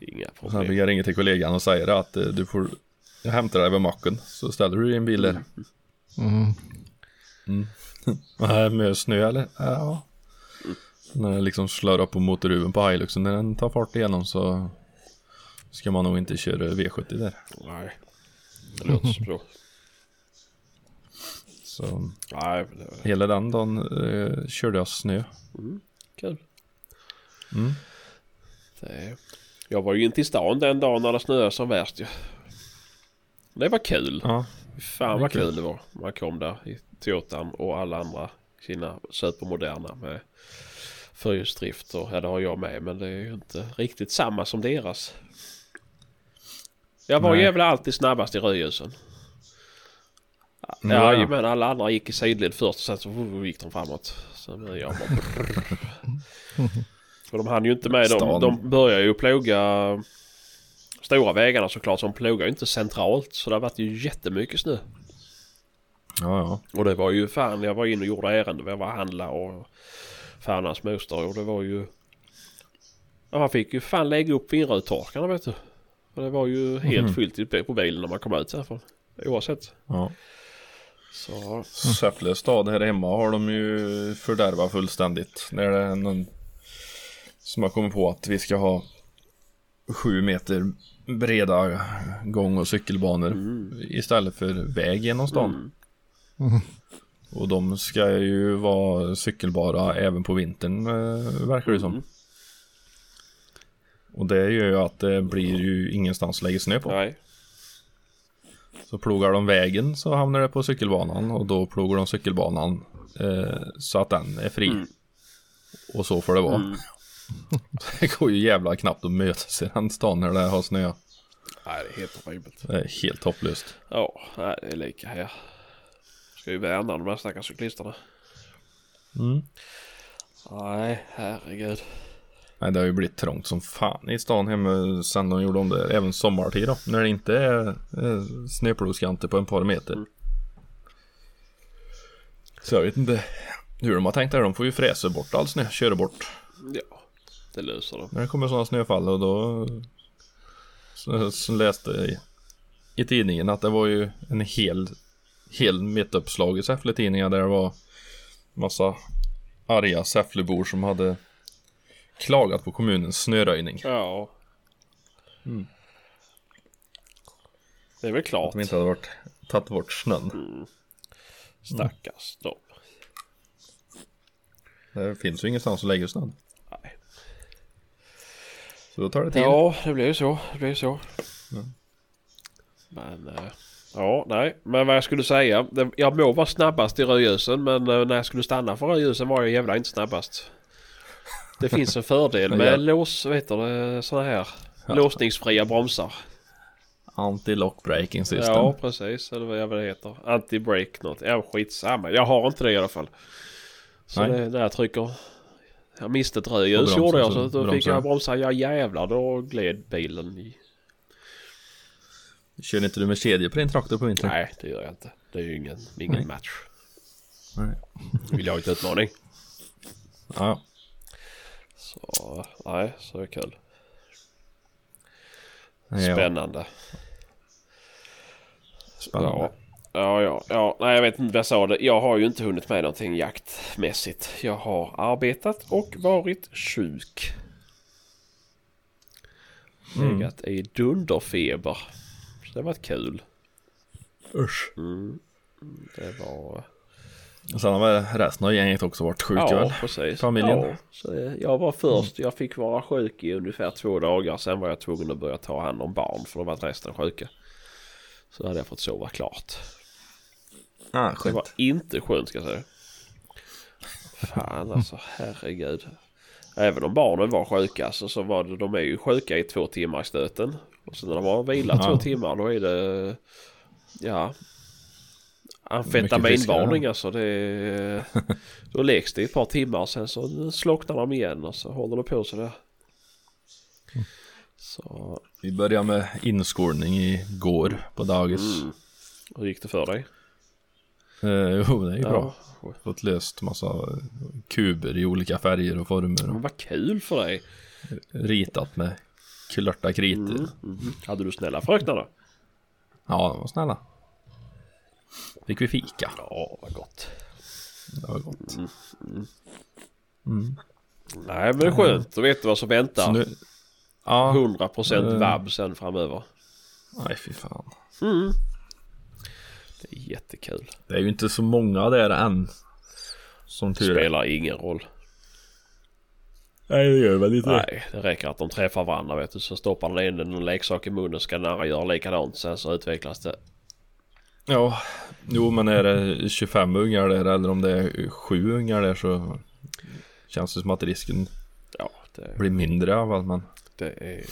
Inga Sen problem. fick jag ringa till kollegan och säga att eh, du får jag hämtar dig vid macken så ställer du din bil där. Mm. Nej, med snö eller? Ja. När det liksom slår upp på motorhuven på Hiluxen när den tar fart igenom så ska man nog inte köra V70 där. Nej. Det låter så bra. Så Nej, det hela den dagen eh, körde jag snö. kul. Mm. Det, jag var ju inte i stan den dagen när det snöade som värst ju. Det var kul. Ja, Fan vad kul. kul det var. Man kom där i Toyotan och alla andra sina supermoderna med fyrhjulsdrift och ja, det har jag med men det är ju inte riktigt samma som deras. Jag var Nej. jävla alltid snabbast i rödljusen. Ja, Ja, men alla andra gick i sidled först och sen så gick de framåt. Sen jag bara... För de hann ju inte med. De, de börjar ju ploga stora vägarna såklart. Så de plogar ju inte centralt. Så det har varit ju jättemycket snö. ja, ja. Och det var ju fan, jag var inne och gjorde ärende. Jag var och handla och fan hans moster. Och det var ju... Ja, man fick ju fan lägga upp vindrutetorkarna vet du. Och det var ju helt Mhm. fyllt på bilen när man kom ut härifrån. Oavsett. ja. Så... Säffle stad här hemma har de ju fördärvat fullständigt. När det är någon som har kommit på att vi ska ha sju meter breda gång och cykelbanor istället för väg genom stan. Mm. Och de ska ju vara cykelbara även på vintern eh, verkar det som. Mm. Och det gör ju att det blir ju ingenstans att lägga snö på. Nej. Så plogar de vägen så hamnar det på cykelbanan och då plogar de cykelbanan eh, så att den är fri. Mm. Och så får det vara. Mm. Det går ju jävla knappt att mötas i den stan när det har snö. Nej, det är helt horribelt. Det är helt hopplöst. Ja, det är lika här. Ska ju värna de här stackars cyklisterna. Mm. Nej, herregud. Nej, det har ju blivit trångt som fan i stan hemma sen de gjorde om det. Även sommartid då. När det inte är eh, snöplogskanter på en par meter. Mm. Så jag vet inte hur de har tänkt där. De får ju fräsa bort all snö, köra bort. Ja, det löser de. När det kommer sådana snöfall och då så, så läste jag i, i tidningen att det var ju en hel, hel mittuppslag i Säffle-tidningen där det var massa arga Säfflebor som hade klagat på kommunens snöröjning. Ja. Mm. Det är väl Att klart. de inte hade varit, tagit bort snön. Stackars dem. Det finns ju ingenstans att lägga snön. Nej. Så då tar det tid. Ja, det blir ju så. Det blir ju så. Mm. Men... eh, Ja, nej. Men vad jag skulle säga. Jag må vara snabbast i rödljusen men eh, när jag skulle stanna för rödljusen var jag jävla inte snabbast. Det finns en fördel med lås, vet du, såna här låsningsfria bromsar. Anti-lock braking system. Ja, precis. Eller vad det heter. Anti-break något. Ja, skitsamma. Jag har inte det i alla fall. Så Nej. det, där jag trycker... Jag miste ett rödljus gjorde jag så då fick jag bromsa. Ja jävlar då gled bilen i... Kör inte du med kedjor på din traktor på vintern? Nej det gör jag inte. Det är ju ingen, ingen Nej. match. Nej. Vill jag ha ett utmaning. Ja. Så nej, så är det kul. Spännande. Spännande. Ja. Ja, ja, ja. Nej, jag vet inte vad jag sa det. Jag har ju inte hunnit med någonting jaktmässigt. Jag har arbetat och varit sjuk. Mm. Legat i dunderfeber. Det varit kul. Usch. Mm. Det var... Och sen har resten av gänget också varit sjuka ja, väl? precis. Familjen. Ja, det, jag var först. Jag fick vara sjuk i ungefär två dagar. Sen var jag tvungen att börja ta hand om barn för då var resten sjuka. Så hade jag fått sova klart. Ah, Det var skönt. inte skönt ska jag säga. Fan alltså, herregud. Även om barnen var sjuka så, så var det, de är ju sjuka i två timmar i stöten. Och sen när de har vilat Ja. två timmar då är det, ja. Amfetaminvarning alltså. Det, då läks det i ett par timmar och sen så slocknar de igen och så håller det på sådär. Så, Vi började med inskolning igår på dagis. mm. Hur gick det för dig? Eh, jo, det är ju bra. Ja. Fått löst massa kuber i olika färger och former. Men vad kul för dig. ritat med klörta kritor. Mm. Mm. Hade du snälla fröknar då? Ja, de var snälla. Fick vi fika. Ja, vad gott. Det var gott. Nej, men det är skönt. Då vet du vad som Så väntar. nu... Ja. 100% Eh. vab sen framöver. Nej, fy fan. Mm. Det är jättekul. Det är ju inte så många där än. Som tur. Spelar ingen roll. Nej, det gör väl inte Nej, det räcker att de träffar varandra vet du. Så stoppar den ene någon leksak i munnen ska den andra göra likadant. Sen så utvecklas det. Ja, jo men är det 25 ungar där eller om det är 7 ungar där så känns det som att risken Ja, det, blir mindre av allt men det är...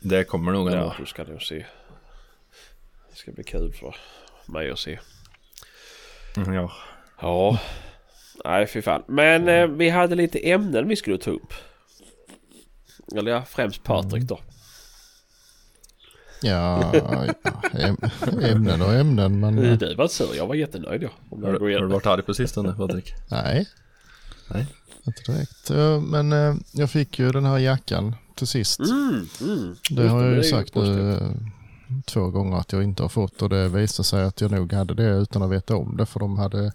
det kommer nog Ja, ändå. du ska nog se. Det ska bli kul för mig att se. Mm, Ja. Ja. Nej, fy fan. Men eh, vi hade lite ämnen vi skulle ta upp. Eller ja, främst Patrik då. Ja, äm, ämnen och ämnen men Mm. eh, Du var sur, jag var jättenöjd Har, jag du- har du varit arg på sistone Patrik? nej. Nej. Inte direkt. Men eh, jag fick ju den här jackan till sist. Mm, mm. Det Just har jag ju sagt nu eh, två gånger att jag inte har fått och det visade sig att jag nog hade det utan att veta om det för de hade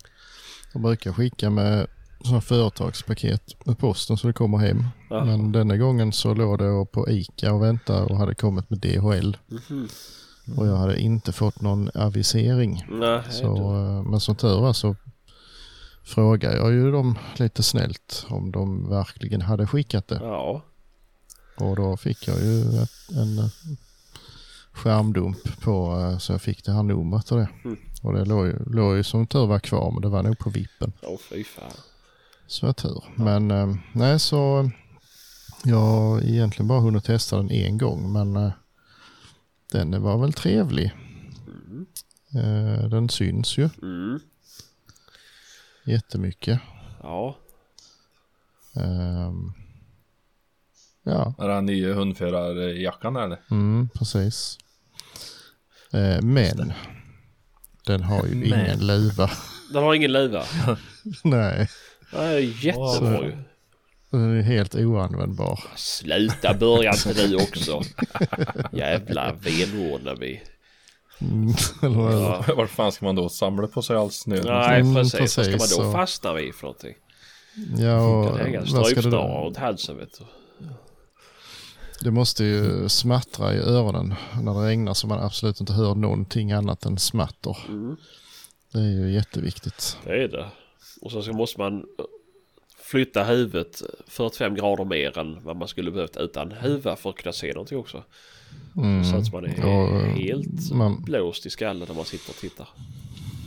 de brukar skicka med sådana företagspaket med posten så det kommer hem. Jaha. Men denna gången så låg det på ICA och väntade och hade kommit med DHL Mhm. och jag hade inte fått någon avisering. Nej, Så, eh, men som tur var så frågade jag ju dem lite snällt om de verkligen hade skickat det. Ja. Och då fick jag ju en eh, skärmdump på eh, så jag fick det här numret och det. Mm. Och det låg ju, låg ju som tur var kvar men det var nog på vippen. Åh fy fan. Så var tur. Men eh, nej så jag har egentligen bara hunnit testa den en gång men eh, den var väl trevlig. Eh, den syns ju Mm. jättemycket. Ja. Ehm, ja, Är det den nya hundförarjackan eller? mm, precis. Eh, men den har ju Men. ingen luva. Den har ingen luva. Nej, Nej, jättebra Så- ju. den är helt oanvändbar. Sluta börja inte du också. Jävla venordnar vi. Mm? Ja. Var fan ska man då samla på sig all snö? Nej Mm, precis. Vad ska man precis, då så- fastna vid för någonting? Ja, och vad ska strypsnara du runt halsen vet du. Det måste ju smattra i öronen när det regnar så man absolut inte hör någonting annat än smatter. Mm. Det är ju jätteviktigt. Det är det. Och så måste man flytta huvudet 45 grader mer än vad man skulle behövt utan huva för att kunna se någonting också. Mm. Så att man är Och, helt man, blåst i skallen när man sitter och tittar.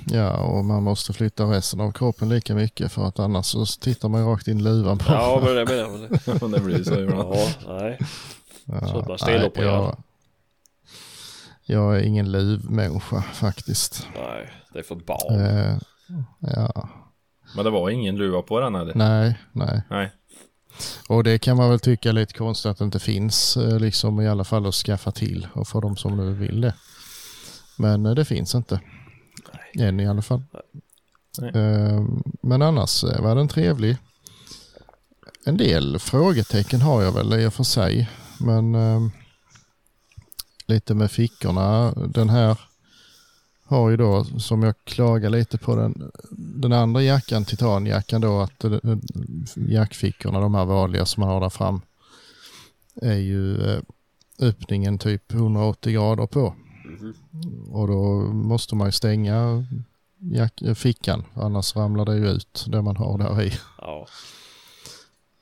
ja, och man måste flytta resten av kroppen lika mycket för att annars så tittar man rakt in i luvan på. Ja men det menar jag. det. Men det blir så ibland. Ja, nej. Ja, så nej, stelopererar. jag, jag är ingen luvmänniska faktiskt. Nej, det är för barn. Eh, ja, Men det var ingen luva på den eller? nej, nej. Nej. Och det kan man väl tycka är lite konstigt att det inte finns eh, liksom i alla fall att skaffa till och för de som nu vill det. Men eh, det finns inte. Än i alla fall. Nej. Eh, Men annars eh, var den trevlig. En del frågetecken har jag väl i och för sig. Men eh, lite med fickorna. Den här har ju då, som jag klagar lite på den, den andra jackan, titanjackan då, att eh, jackfickorna, de här vanliga som man har där fram, är ju eh, öppningen typ 180 grader på. Mhm. Och då måste man ju stänga jack, fickan, annars ramlar det ju ut det man har där i. Ja.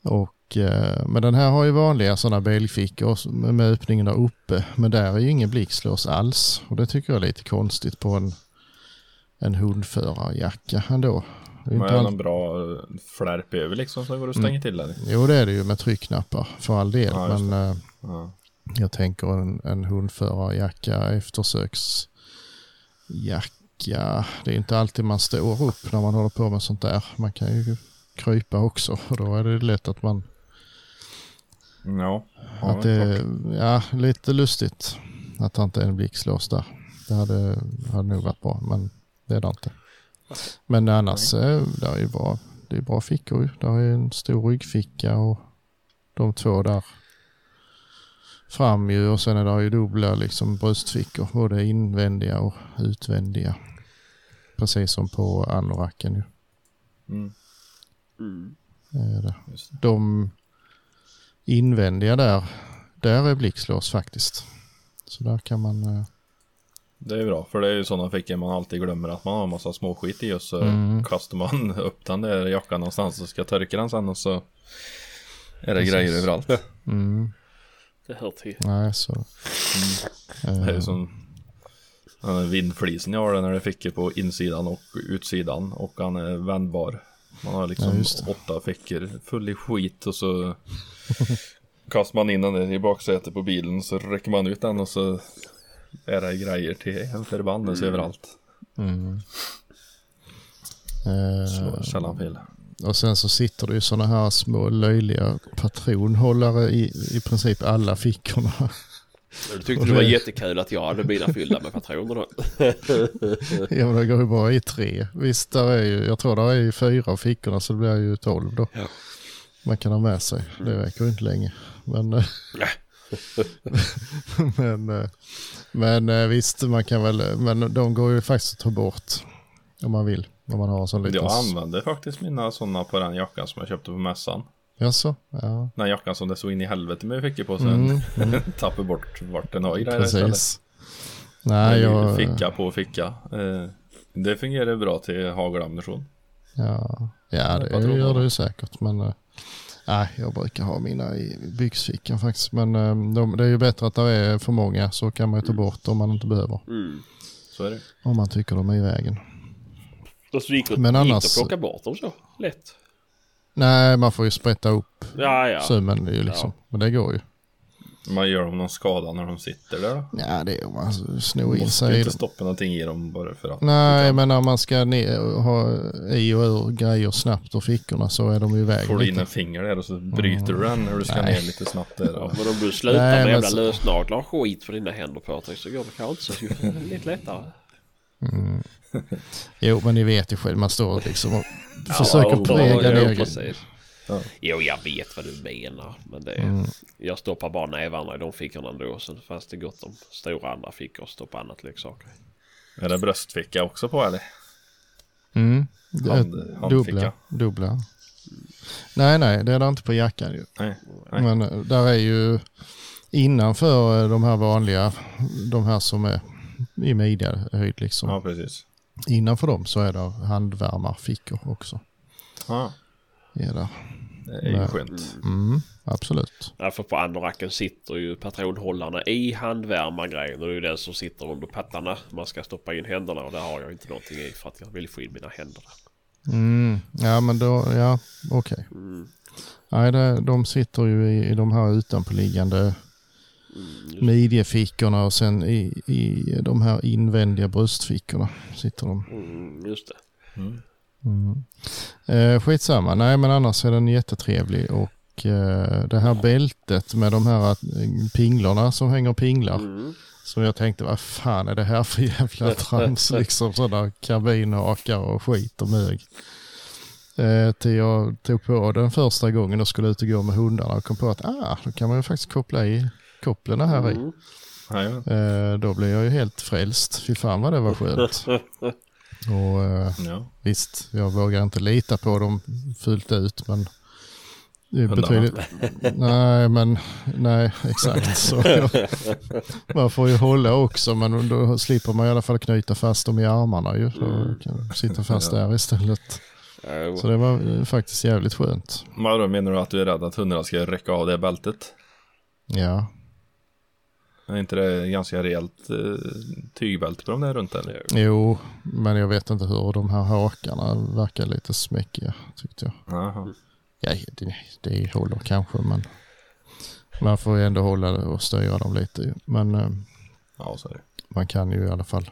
Och Och, eh, men den här har ju vanliga sådana bälgfickor med, öppningen där uppe. Men där är ju ingen blixtlås alls. Och det tycker jag är lite konstigt på en, en hundförarjacka ändå. Det är Men är all... någon bra eh, flärp över liksom som går att stänga till eller? Jo det är det ju med tryckknappar för all del. Ja, men eh, Ja. jag tänker en, en hundförarjacka, eftersöksjacka. Det är inte alltid man står upp när man håller på med sånt där. Man kan ju krypa också och då är det lätt att man Ja. att det det, ja, lite lustigt att det inte är en blixtlås där. Det hade, hade nog varit bra, men det är det inte. Men annars, eh, där är ju bra, det är bra fickor ju. Där är en stor ryggficka och de två där fram ju och sen är det ju dubbla liksom bröstfickor, både invändiga och utvändiga. Precis som på anoraken ju. Mm. Mm. Är det. Just det. De invändiga där, där är blixtlås faktiskt. Så där kan man... eh, Det är bra, för det är ju sådana fickor man alltid glömmer att man har en massa småskit i och så Mm. kastar man upp den där jackan någonstans och ska torka den sen och så är det Precis. grejer överallt. Mm, Det hör till. nej, så... Det är ju eh, som vindflisen jag har den när det fickor på insidan och utsidan och han är vändbar. Man har Ja, liksom det. åtta fickor full i skit och så kastar man in den i baksätet på bilen så räcker man ut den och så är det grejer till en förbannelse överallt. mm. Slår Eh, sällan fel. och sen så sitter det ju sådana här små löjliga patronhållare i, i princip alla fickorna. Du tyckte det var jättekul att jag hade mina fyllda med patroner då. ja men det går ju bara i tre. Visst, där är ju, jag tror där är ju fyra av fickorna så det blir ju tolv då. Ja. Man kan ha med sig. Det räcker ju inte länge. Men, eh, men, eh, men eh, visst, man kan väl, men de går ju faktiskt att ta bort om man vill. Om man har en sån liten... Jag använde faktiskt mina sådana på den jackan som jag köpte på mässan. Jaså? Ja. Den jackan som det så in i helvete med fickor på sen. Mm, Tappade bort vart den har grejer precis. Nej, jag... Ficka på ficka. Det fungerar bra till hagelammunition. Ja, ja det gör det ju säkert. Men nej, jag brukar ha mina i byxfickan faktiskt. Men eh, de, det är ju bättre att det är för många så kan man ju ta bort om man inte behöver. Mm. Så är det. Om man tycker de är i vägen. Och så gick det, Men gick annars- det att plocka bort dem så lätt. Nej, man får ju sprätta upp Ja, ja. sömmen liksom. Men det går ju. Man gör dem någon skada när de sitter där då. Ja, det är om man snor in Måste sig. i inte stoppa någonting i dem bara för att. Nej, men när man ska ner, ha i och ur grejer snabbt ur fickorna så är de ju i vägen Får du in en finger där och så bryter du den när du ska Nej. ner lite snabbt där. Ja, Och... men om du slutar Nej, med jävla så- lösnaglar och skit på dina händer Patrik så går det kanske inte så lite lättare. Jo, men ni vet ju själv, man står liksom och försöker jo, präga ja, ner. Ja. Jo, jag vet vad du menar. Men det, Mm. jag stoppar bara nävarna i de fickorna ändå. Sen fanns det gott om stora andra fickor och stoppa annat leksaker. Är det bröstficka också på eller? Mm. Det är Hand- handficka. dubbla, dubbla. Nej, nej, det är det inte på jackan ju. Nej. Nej. Men eh, där är ju innanför eh, de här vanliga, de här som är i midjehöjd liksom. Ja, precis. Innanför dem så är det handvärmarfickor också. Ja, Där. det är ju skönt. Mm, absolut. Ja, för på anoraken sitter ju patronhållarna i handvärmargrejen. Och det är ju den som sitter under pattarna. Man ska stoppa in händerna och där har jag inte någonting i för att jag vill få in mina händer. Mm, ja, men då, ja, okej. Mm. Nej, det, de sitter ju i, i de här utanpåliggande midjefickorna och sen i, i de här invändiga bröstfickorna sitter de. Mm, just det. Mm. Eh, skitsamma, nej men annars är den jättetrevlig och eh, det här bältet med de här eh, pinglorna som hänger pinglar. Mm. Som jag tänkte, vad fan är det här för jävla trams? liksom sådana kabinhakar och skit och mög. Eh, till jag tog på den första gången och skulle ut och gå med hundarna och kom på att ah, då kan man ju faktiskt koppla i kopplen här i. Mm. Ja, ja. Eh, då blev jag ju helt frälst. Fy fan vad det var skönt. och eh, ja. visst, jag vågar inte lita på dem fullt ut men betydligt... Nej, men nej, exakt. Så man får ju hålla också, men då slipper man i alla fall knyta fast dem i armarna ju. Så Mm. kan sitta fast där istället. Jo. Så det var eh, faktiskt jävligt skönt. Men då menar du att du är rädd att hundarna ska rycka av det bältet? Ja, Är inte det ganska rejält eh, tygbälte på de där runt eller? jo, men jag vet inte hur de här hakarna verkar lite smäckiga tyckte jag. Ja, det, det håller kanske men man får ju ändå hålla det och styra dem lite. Men eh, Ja, så är det. man kan ju i alla fall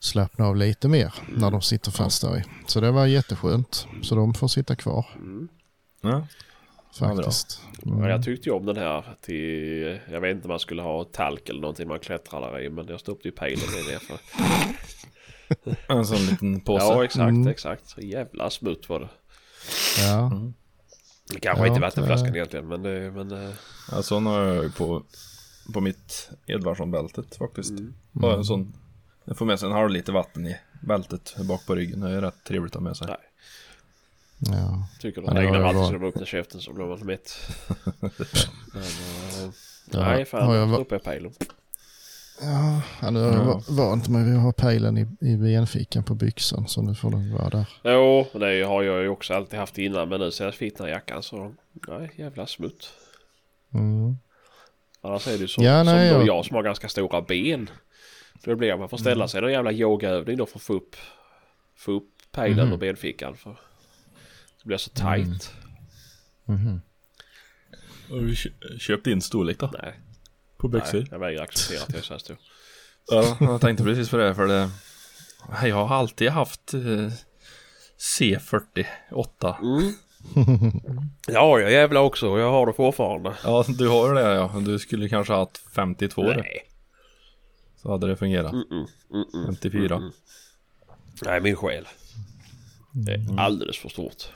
slappna av lite mer när de sitter fast där i. Så det var jätteskönt. Så de får sitta kvar Ja. Faktiskt. Ja, Mm. jag tyckte ju om den här till... Jag vet inte om man skulle ha talk eller någonting man klättrar där i. Men jag stoppade ju pejlen i det för. En sån liten påse. Ja exakt, Mm. exakt. Så jävla smutt var det. Ja, Det kanske Ja, inte vattenflaskan det- egentligen men det... Men, eh, Ja, sån har jag ju på, på mitt Edvardsson-bältet faktiskt. Mm. Bara en sån. Jag får med sig en halv liter vatten i bältet bak på ryggen. Det är rätt trevligt att ha med sig. nej. Ja. Tycker har jag vatten så bara- de öppnar käften så blir man mätt. men, eh, Ja, nej har fan, jag jag va- jag pejlen. Ja, nu har jag va- vant mig vid att ha pejlen i, i benfickan på byxan så nu får den vara där. Jo, det har jag ju också alltid haft innan men nu sen jag här jackan så... Nej, jävla smutt. Mm. Annars är det ju så, Ja, nej, som då jag- jag som har ganska stora ben. Då blir man får ställa sig i någon jävla yogaövning då för att få upp, få upp pejlen Mhm. ur benfickan. För det blir så tight. Mhm. Har du kö- köpt din storlek då? Nej, På byxor? nej, jag vägrar acceptera att jag är så här stor. Ja, jag tänkte precis på det för det. Jag har alltid haft eh, C48. Mm. ja, jag jävlar också. Jag har det fortfarande. Ja, du har det ja. Du skulle kanske ha haft 52 då. Nej. Så hade det fungerat. Mm, mm, mm, mm. 54. Mm. Nej, min själ. Det är alldeles för stort.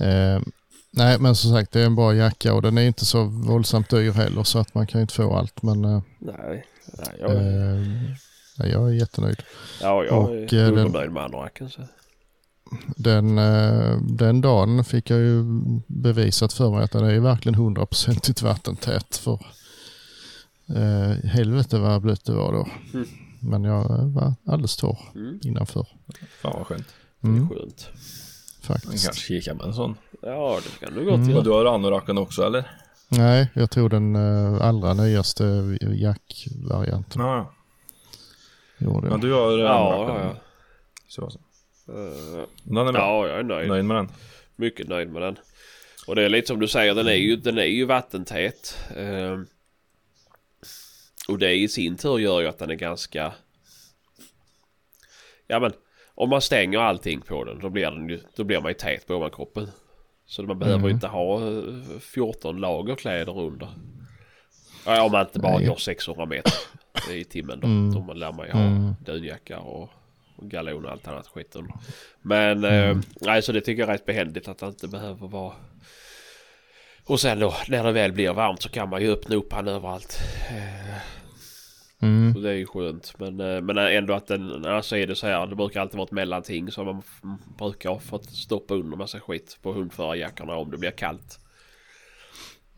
Eh, nej, men som sagt det är en bra jacka och den är inte så våldsamt dyr heller så att man kan ju inte få allt. Men eh, Nej, nej jag, eh, nej, jag är jättenöjd. ja, jag och, är eh, den- undernöjd med andra racken. Så. Den, eh, den dagen fick jag ju bevisat för mig att den är ju verkligen hundraprocentigt vattentät. För eh, helvete vad blött det var då. Mm. Men jag var alldeles torr Mm. innanför. Fan vad skönt. Mm, Skönt. Faktiskt. kanske kika med en sån. Ja, det kan du gott Mm. göra. Och du har anoraken också eller? Nej, jag tog den eh, allra nyaste jackvarianten. Ja, ja. Ja jag. du har Ja, anoraken. ja, Så, så. ja. Den är bra. Ja, jag är nöjd. Nöjd med den? Mycket nöjd med den. Och det är lite som du säger, den är ju, den är ju vattentät. Ehm, och det i sin tur gör ju att den är ganska... Ja men, om man stänger allting på den då blir, den ju, då blir man ju tät på ovankroppen. Så man behöver Mm. inte ha eh, 14 lager kläder under. Ja, om man inte bara Nej. går 600 meter i timmen då. Mm. Då lär man ju ha Mm. dunjacka och, galon och allt annat skit under. Men eh, nej, så det tycker jag är rätt behändigt att det inte behöver vara. Och sen då när det väl blir varmt så kan man ju öppna upp han överallt. Eh, Mm. Så det är ju skönt. Men, eh, men ändå att den, alltså är det så här. Det brukar alltid vara ett mellanting som man brukar fått stoppa under massa skit på hundförarjackorna om det blir kallt.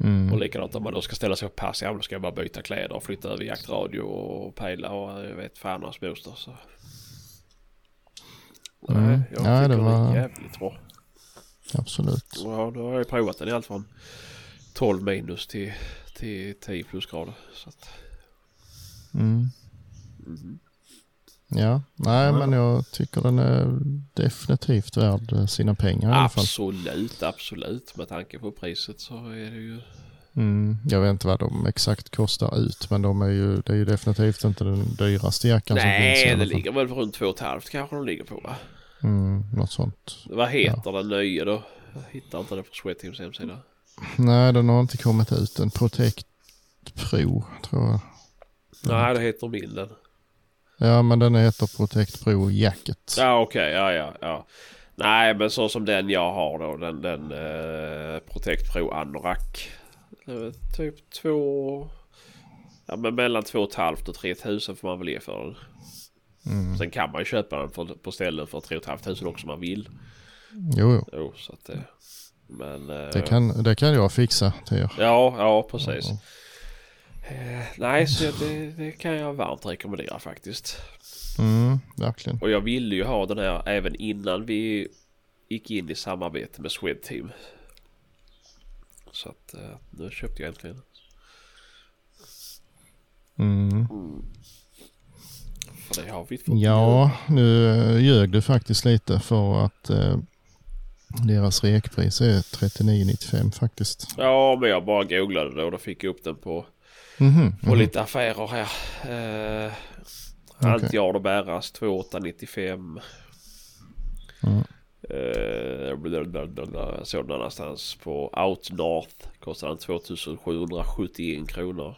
Mm. Och likadant om man då ska ställa sig på pass. Ja, då ska jag bara byta kläder och flytta över jaktradio och pejla och jag vet fan hans moster. Så. Mm. Nej, jag Ja, tycker det var- jävligt bra. Absolut. Ja, då har jag provat den i allt från 12 minus till, till 10 plusgrader. Så att, Mm. mhm. Ja, nej Ja. men jag tycker den är definitivt värd eh, sina pengar i alla fall. Absolut, absolut. Med tanke på priset så är det ju... Mm, jag vet inte vad de exakt kostar ut men de är ju, det är ju definitivt inte den dyraste jackan som finns Nej, det ligger väl runt 2,5 kanske de ligger på va? Mm, något sånt. Vad heter den nya då? Jag hittar inte det på Sweatteams hemsida. Nej, den har inte kommit ut. En Protect Pro tror jag. Nej, det heter min den. Ja, men den heter Protect Pro Jacket. Ja, okej, ja, ja, ja. Nej, men så som den jag har då, den, den eh, Protect Pro Anorak. Eh, typ två... Ja, men mellan 2 500 och 3 000 får man väl ge för den. Mm. Sen kan man ju köpa den för, på ställen för 3 500 också om man vill. Jo, jo. Jo, så att det... Men... eh, Det kan, det kan jag fixa till er. Ja, ja precis. Eh, nej, så det, det kan jag varmt rekommendera faktiskt. Mm, verkligen. Och jag ville ju ha den här även innan vi gick in i samarbete med Swedteam. Så att eh, nu köpte jag äntligen. Mm. Fått Ja, nu ljög du faktiskt lite för att eh, deras rekpris är 39,95 faktiskt. Ja, men jag bara googlade det och då fick jag upp den på, Mhm, på mhm. lite affärer här. Eh, Okej. Antjard och Bäras 2895. Mm. Eh, jag såg den på Out North. Kostar den 2771 kronor.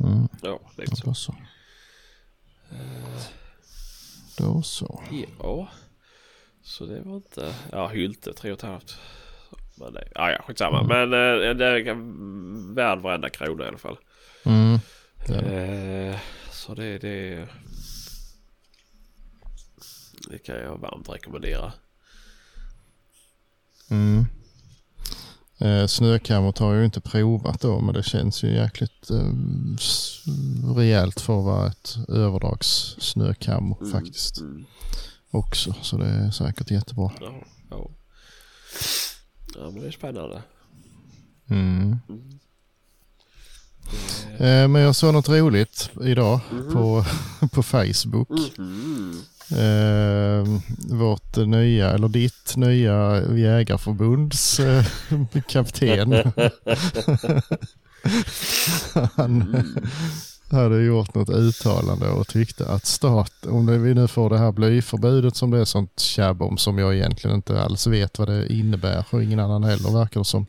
Mm, Ja, så. då så. Då så. Ja. Så det var inte... Ja, Hylte 3,5. Men det... Ja, ja, skitsamma. Men eh, det är värd varenda krona i alla fall. Mm, det. Eh, så det, det... Det kan jag varmt rekommendera. Mm. Eh, snökammot har jag ju inte provat då men det känns ju jäkligt eh, rejält för att vara ett överdragssnökammo Mm, faktiskt Mm. också. Så det är säkert jättebra. Ja, ja. Ja, men det är spännande. Mm. Mm. Eh, men jag såg något roligt idag Mhm. på, på Facebook. Mhm. Eh, vårt nya, eller ditt nya jägarförbunds eh, kapten. Han hade gjort något uttalande och tyckte att stat, om vi nu får det här blyförbudet som det är sånt tjabb om som jag egentligen inte alls vet vad det innebär och ingen annan heller verkar det som.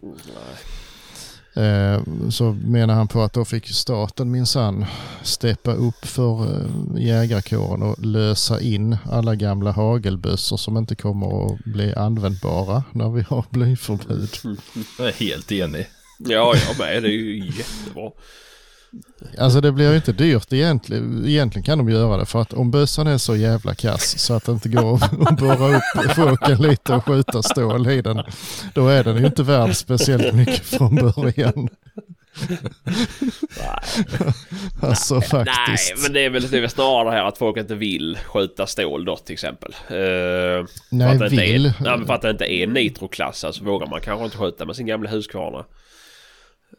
Eh, så menar han på att då fick staten minsann steppa upp för eh, jägarkåren och lösa in alla gamla hagelbössor som inte kommer att bli användbara när vi har blyförbud. Jag är helt enig. Ja, jag med. Det är ju jättebra. Alltså det blir ju inte dyrt egentligen. Egentligen kan de göra det för att om bössan är så jävla kass så att det inte går att borra upp fåken lite och skjuta stål i den. Då är den ju inte värd speciellt mycket från början. Nej, Alltså faktiskt. nej men det är väl det är snarare här att folk inte vill skjuta stål då till exempel. Eh, för Nej, vill. Är, nej, för att det inte är nitroklassat så vågar man kanske inte skjuta med sin gamla Husqvarna.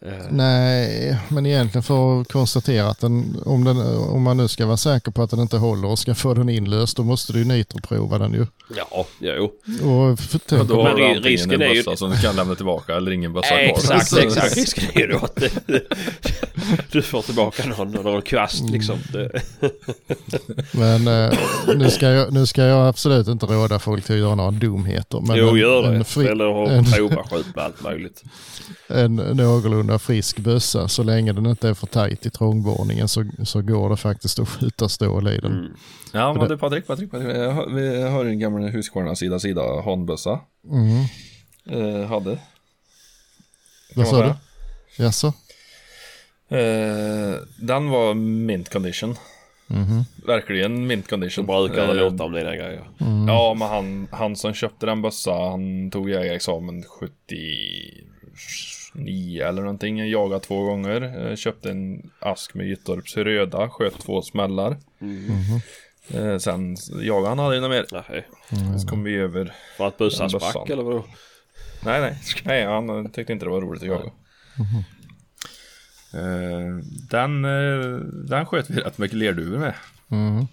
Eh, Nej, men egentligen för att konstatera att den om, den, om man nu ska vara säker på att den inte håller och ska få den inlöst, då måste du ju nitroprova den ju. ja, jo. Och för, Och tänk, då Men har du risken en är ju- som du kan lämna tillbaka eller ingen bössa kvar. Exakt, Så- exakt. Risken är ju då att det- du får tillbaka någon, någon kvast liksom. Det, men eh, nu, ska jag, nu ska jag absolut inte råda folk till att göra några dumheter. Men jo, en, gör en, det. fri, Eller en- att prova skjut med allt möjligt. en någorlunda frisk bössa, så länge den inte är för tajt i trångborrningen så, så går det faktiskt att skjuta stål i den. Mm. Ja, men du Patrik, Patrik, Patrik. Vi har en gammal Husqvarna sida sida handbössa. Mm. Eh, hade. Vad sa du? Jaså? Eh, den var mint condition. Mhm. Verkligen mint Så condition. brukar det Eh, låta om dina grejer. Mm. Ja, men han, han som köpte den bössa, han tog jägarexamen 79 eller någonting. Jagade två gånger. Köpte en ask med Gyttorps röda, sköt två smällar. Mhm. Eh, sen jagade han aldrig något mer. Nej. Så kom vi över. För att bussen Den bössan. sprack eller vadå? Nej, nej. Nej, han tyckte inte det var roligt att jaga. Eh, den, eh, den sköt vi rätt mycket lerduvor med. Mhm.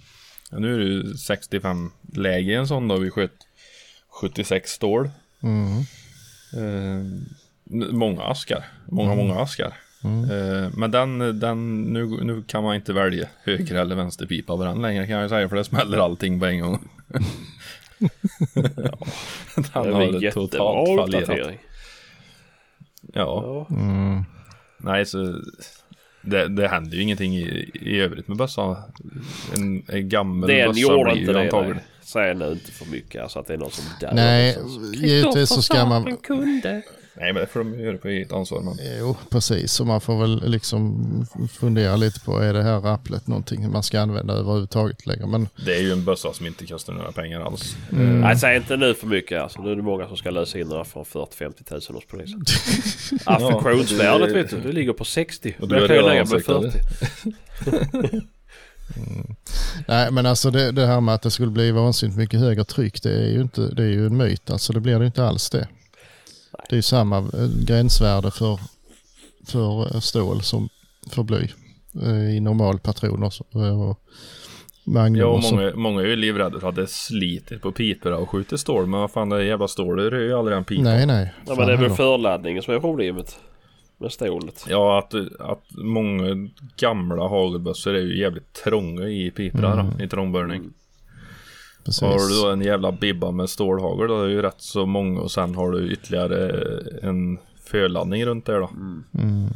Ja, nu är det ju 65 läge i en sån då. Vi sköt 76 stål. Eh, n- många askar. Många, många askar. Eh, men den, den nu, nu kan man inte välja höger eller vänster pipa på den längre kan jag säga. För det smäller allting på en gång. den Det har totalt fallerat. Ja, Ja. Mm. nej så det, det händer ju ingenting i, i övrigt med bössan. En, en gammal Den bössa blir inte ju antagligen. Säg nu inte för mycket alltså att det är någon som dör. Nej, någonstans. givetvis så ska man... kunde. Nej men det får de göra på eget ansvar. Men... Jo, precis. Och man får väl liksom fundera lite på, är det här rapplet någonting man ska använda överhuvudtaget längre? Men Det är ju en bössa som inte kostar några pengar alls. Nej, säg inte nu för mycket alltså. Nu är det många som ska lösa in några för 40-50 tusen hos polisen. Affektionsvärdet det- vet du, det ligger på 60. Och du jag kan ju lägga avsiktad. 40. Nej, men alltså det, det här med att det skulle bli vansinnigt mycket högre tryck, det är ju, inte, det är ju en myt. Alltså det blir det inte alls det. Det är ju samma eh, gränsvärde för, för eh, stål som för bly eh, i normalpatroner och magnum. Ja, och många, många är ju livrädda för att det sliter på piporna och skjuter stål. Men vad fan, det jävla stålet rör ju aldrig en pipa. Nej, nej. Ja, men det är väl förladdningen som är problemet. Med stålet. Ja, att, att många gamla hagelbössor är ju jävligt trånga i piporna då, i trångbörjning. Precis. Har du då en jävla bibba med stålhagel då är det ju rätt så många och sen har du ytterligare en förladdning runt där då. Mm.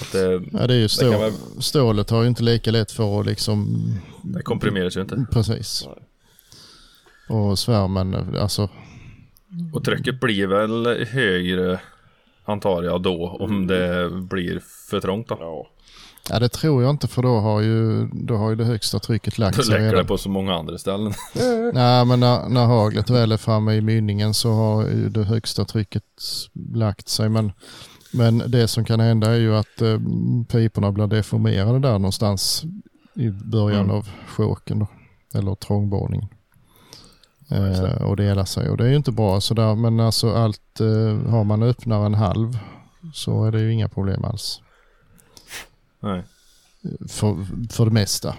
Att det, Ja, det är ju Det stål, väl- stålet har ju inte lika lätt för att liksom... det komprimeras ju inte. Precis. Nej. Och svärmen, alltså... Och trycket blir väl högre antar jag då om det blir för trångt då. Ja. Ja, det tror jag inte för då har ju, då har ju det högsta trycket lagt Då sig läcker det på så många andra ställen. Nej, men när, när haglet väl är framme i mynningen så har ju det högsta trycket lagt sig. Men, men det som kan hända är ju att eh, piporna blir deformerade där någonstans i början Mm. av då, eller trångborrningen. Eh, och delar sig och det är ju inte bra sådär men alltså allt eh, har man öppnar en halv så är det ju inga problem alls. Nej. För, för det mesta.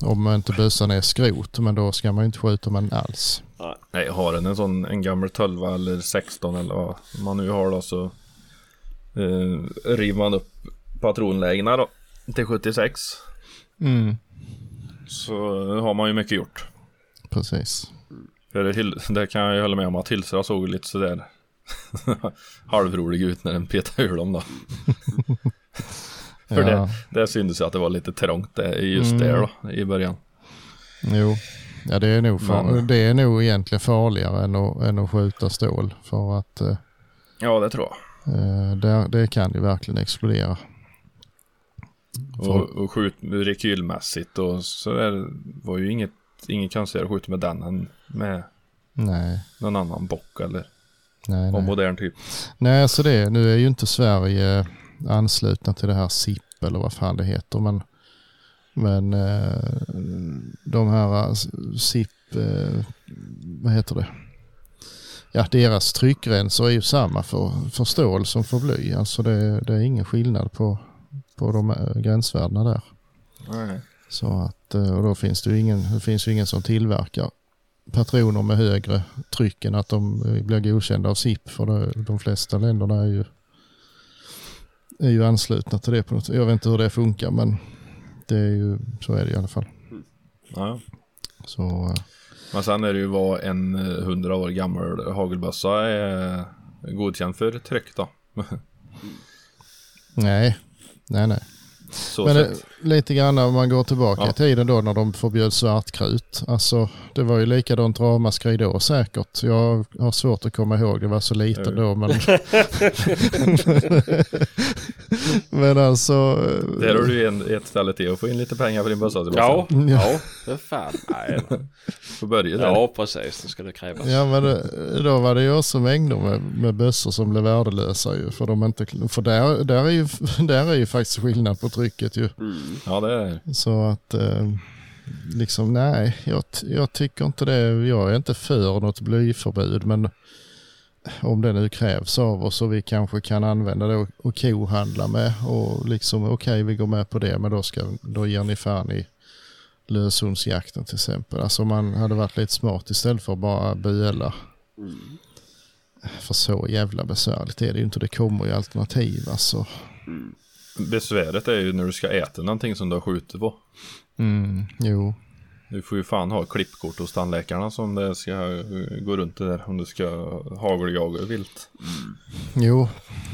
Om inte bössan är skrot men då ska man ju inte skjuta med den alls. Nej, har den en sån en gammal 12 eller 16 eller vad man nu har då så eh, river man upp patronlägena då till 76. Mm. Så har man ju mycket gjort. Precis. För det, det kan jag ju hålla med om att Hilsra såg lite sådär halvrolig ut när den petade ur dem då. För Ja. det, det syntes att det var lite trångt där, just Mm. där då i början. Jo, ja, det, är nog far- Men- det är nog egentligen farligare än att, än att skjuta stål. För att eh, Ja det tror jag. eh, det, det kan ju verkligen explodera. Och, och skjut rekylmässigt och så där var ju inget, inget konstigare att skjuta med den än med Nej, någon annan bock eller nej, av modern typ. nej så det, nu är ju inte Sverige anslutna till det här SIP eller vad fan det heter. Men, men eh, de här eh, SIP, eh, vad heter det? Ja, deras tryckgränser är ju samma för, för stål som för bly. Alltså det, det är ingen skillnad på, på de gränsvärdena där. Nej. Så att, och då finns det ju ingen, det finns ju ingen som tillverkar patroner med högre tryck än att de blir godkända av SIP. För det, de flesta länderna är ju, är ju anslutna till det på något Jag vet inte hur det funkar men det är ju, så är det i alla fall. Ja. Så eh, Men sen är det ju vad en eh, 100 år gammal hagelbössa är godkänd för tryck då. nej, nej, nej. Så Men det, lite grann om man går tillbaka Ja. i tiden då när de förbjöd svartkrut. Alltså det var ju likadant ramaskri då säkert. Jag har svårt att komma ihåg, det var så liten Ja. då men... men alltså... Där har du ju en, ett ställe till att få in lite pengar för din bössa Ja, Ja. för fan. Nej, Får börja där. ja, precis. Det ska det krävas. Ja men det- då var det ju också mängder med, med bössor som blev värdelösa ju. För, de inte, för där, där, är ju, där är ju faktiskt skillnad på trycket ju. Mm. Ja det är Så att eh, liksom nej, jag, jag tycker inte det. Jag är inte för något blyförbud men om det nu krävs av oss och vi kanske kan använda det och, och kohandla med och liksom okej vi går med på det men då, ska, då ger ni fan i löshundsjakten till exempel. Alltså man hade varit lite smart istället för att bara böla. Mm. För så jävla besvärligt är det ju inte. Det kommer ju alternativ alltså. Besväret är ju när du ska äta någonting som du har skjutit på. Mm, jo, Du får ju fan ha klippkort hos tandläkarna som det ska gå runt det där om du ska hageljaga vilt. jo,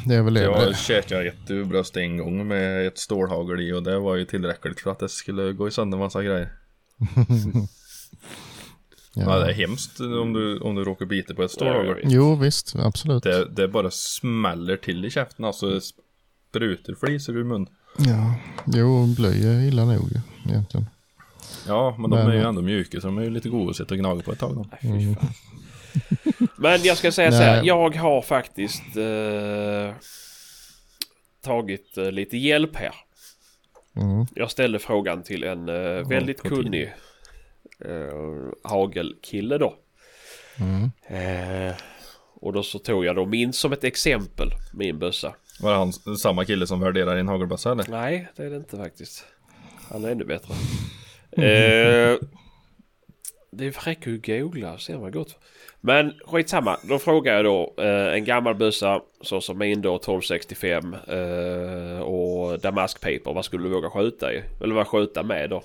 det är väl det. Jag käkade ett bröst en gång med ett stålhagel i och det var ju tillräckligt för att det skulle gå i sönder massa grejer. Ja. det är hemskt om du, om du råkar bita på ett stålhagel. Jo visst, absolut. Det, det bara smäller till i käften, alltså det sprutar flisor ur mun. Ja, jo bly är illa nog egentligen. Ja, men de Men- är ju ändå mjuka så de är ju lite goda att sitta och gnaga på ett tag. Då. Mm. Men jag ska säga så här. Jag har faktiskt eh, tagit eh, lite hjälp här. Mm. Jag ställde frågan till en eh, väldigt tiden. kunnig eh, hagelkille då. Mm. Eh, och då så tog jag då min som ett exempel, min bössa. Var det han samma kille som värderar din hagelbössa eller? Nej, det är det inte faktiskt. Han är ännu bättre. Mm. eh, det räcker ju att googla och se vad gott. Men skitsamma, då frågar jag då eh, en gammal bössa så som min då 1265 eh, och damaskpaper. Vad skulle du våga skjuta i? Eller vad skjuta med då?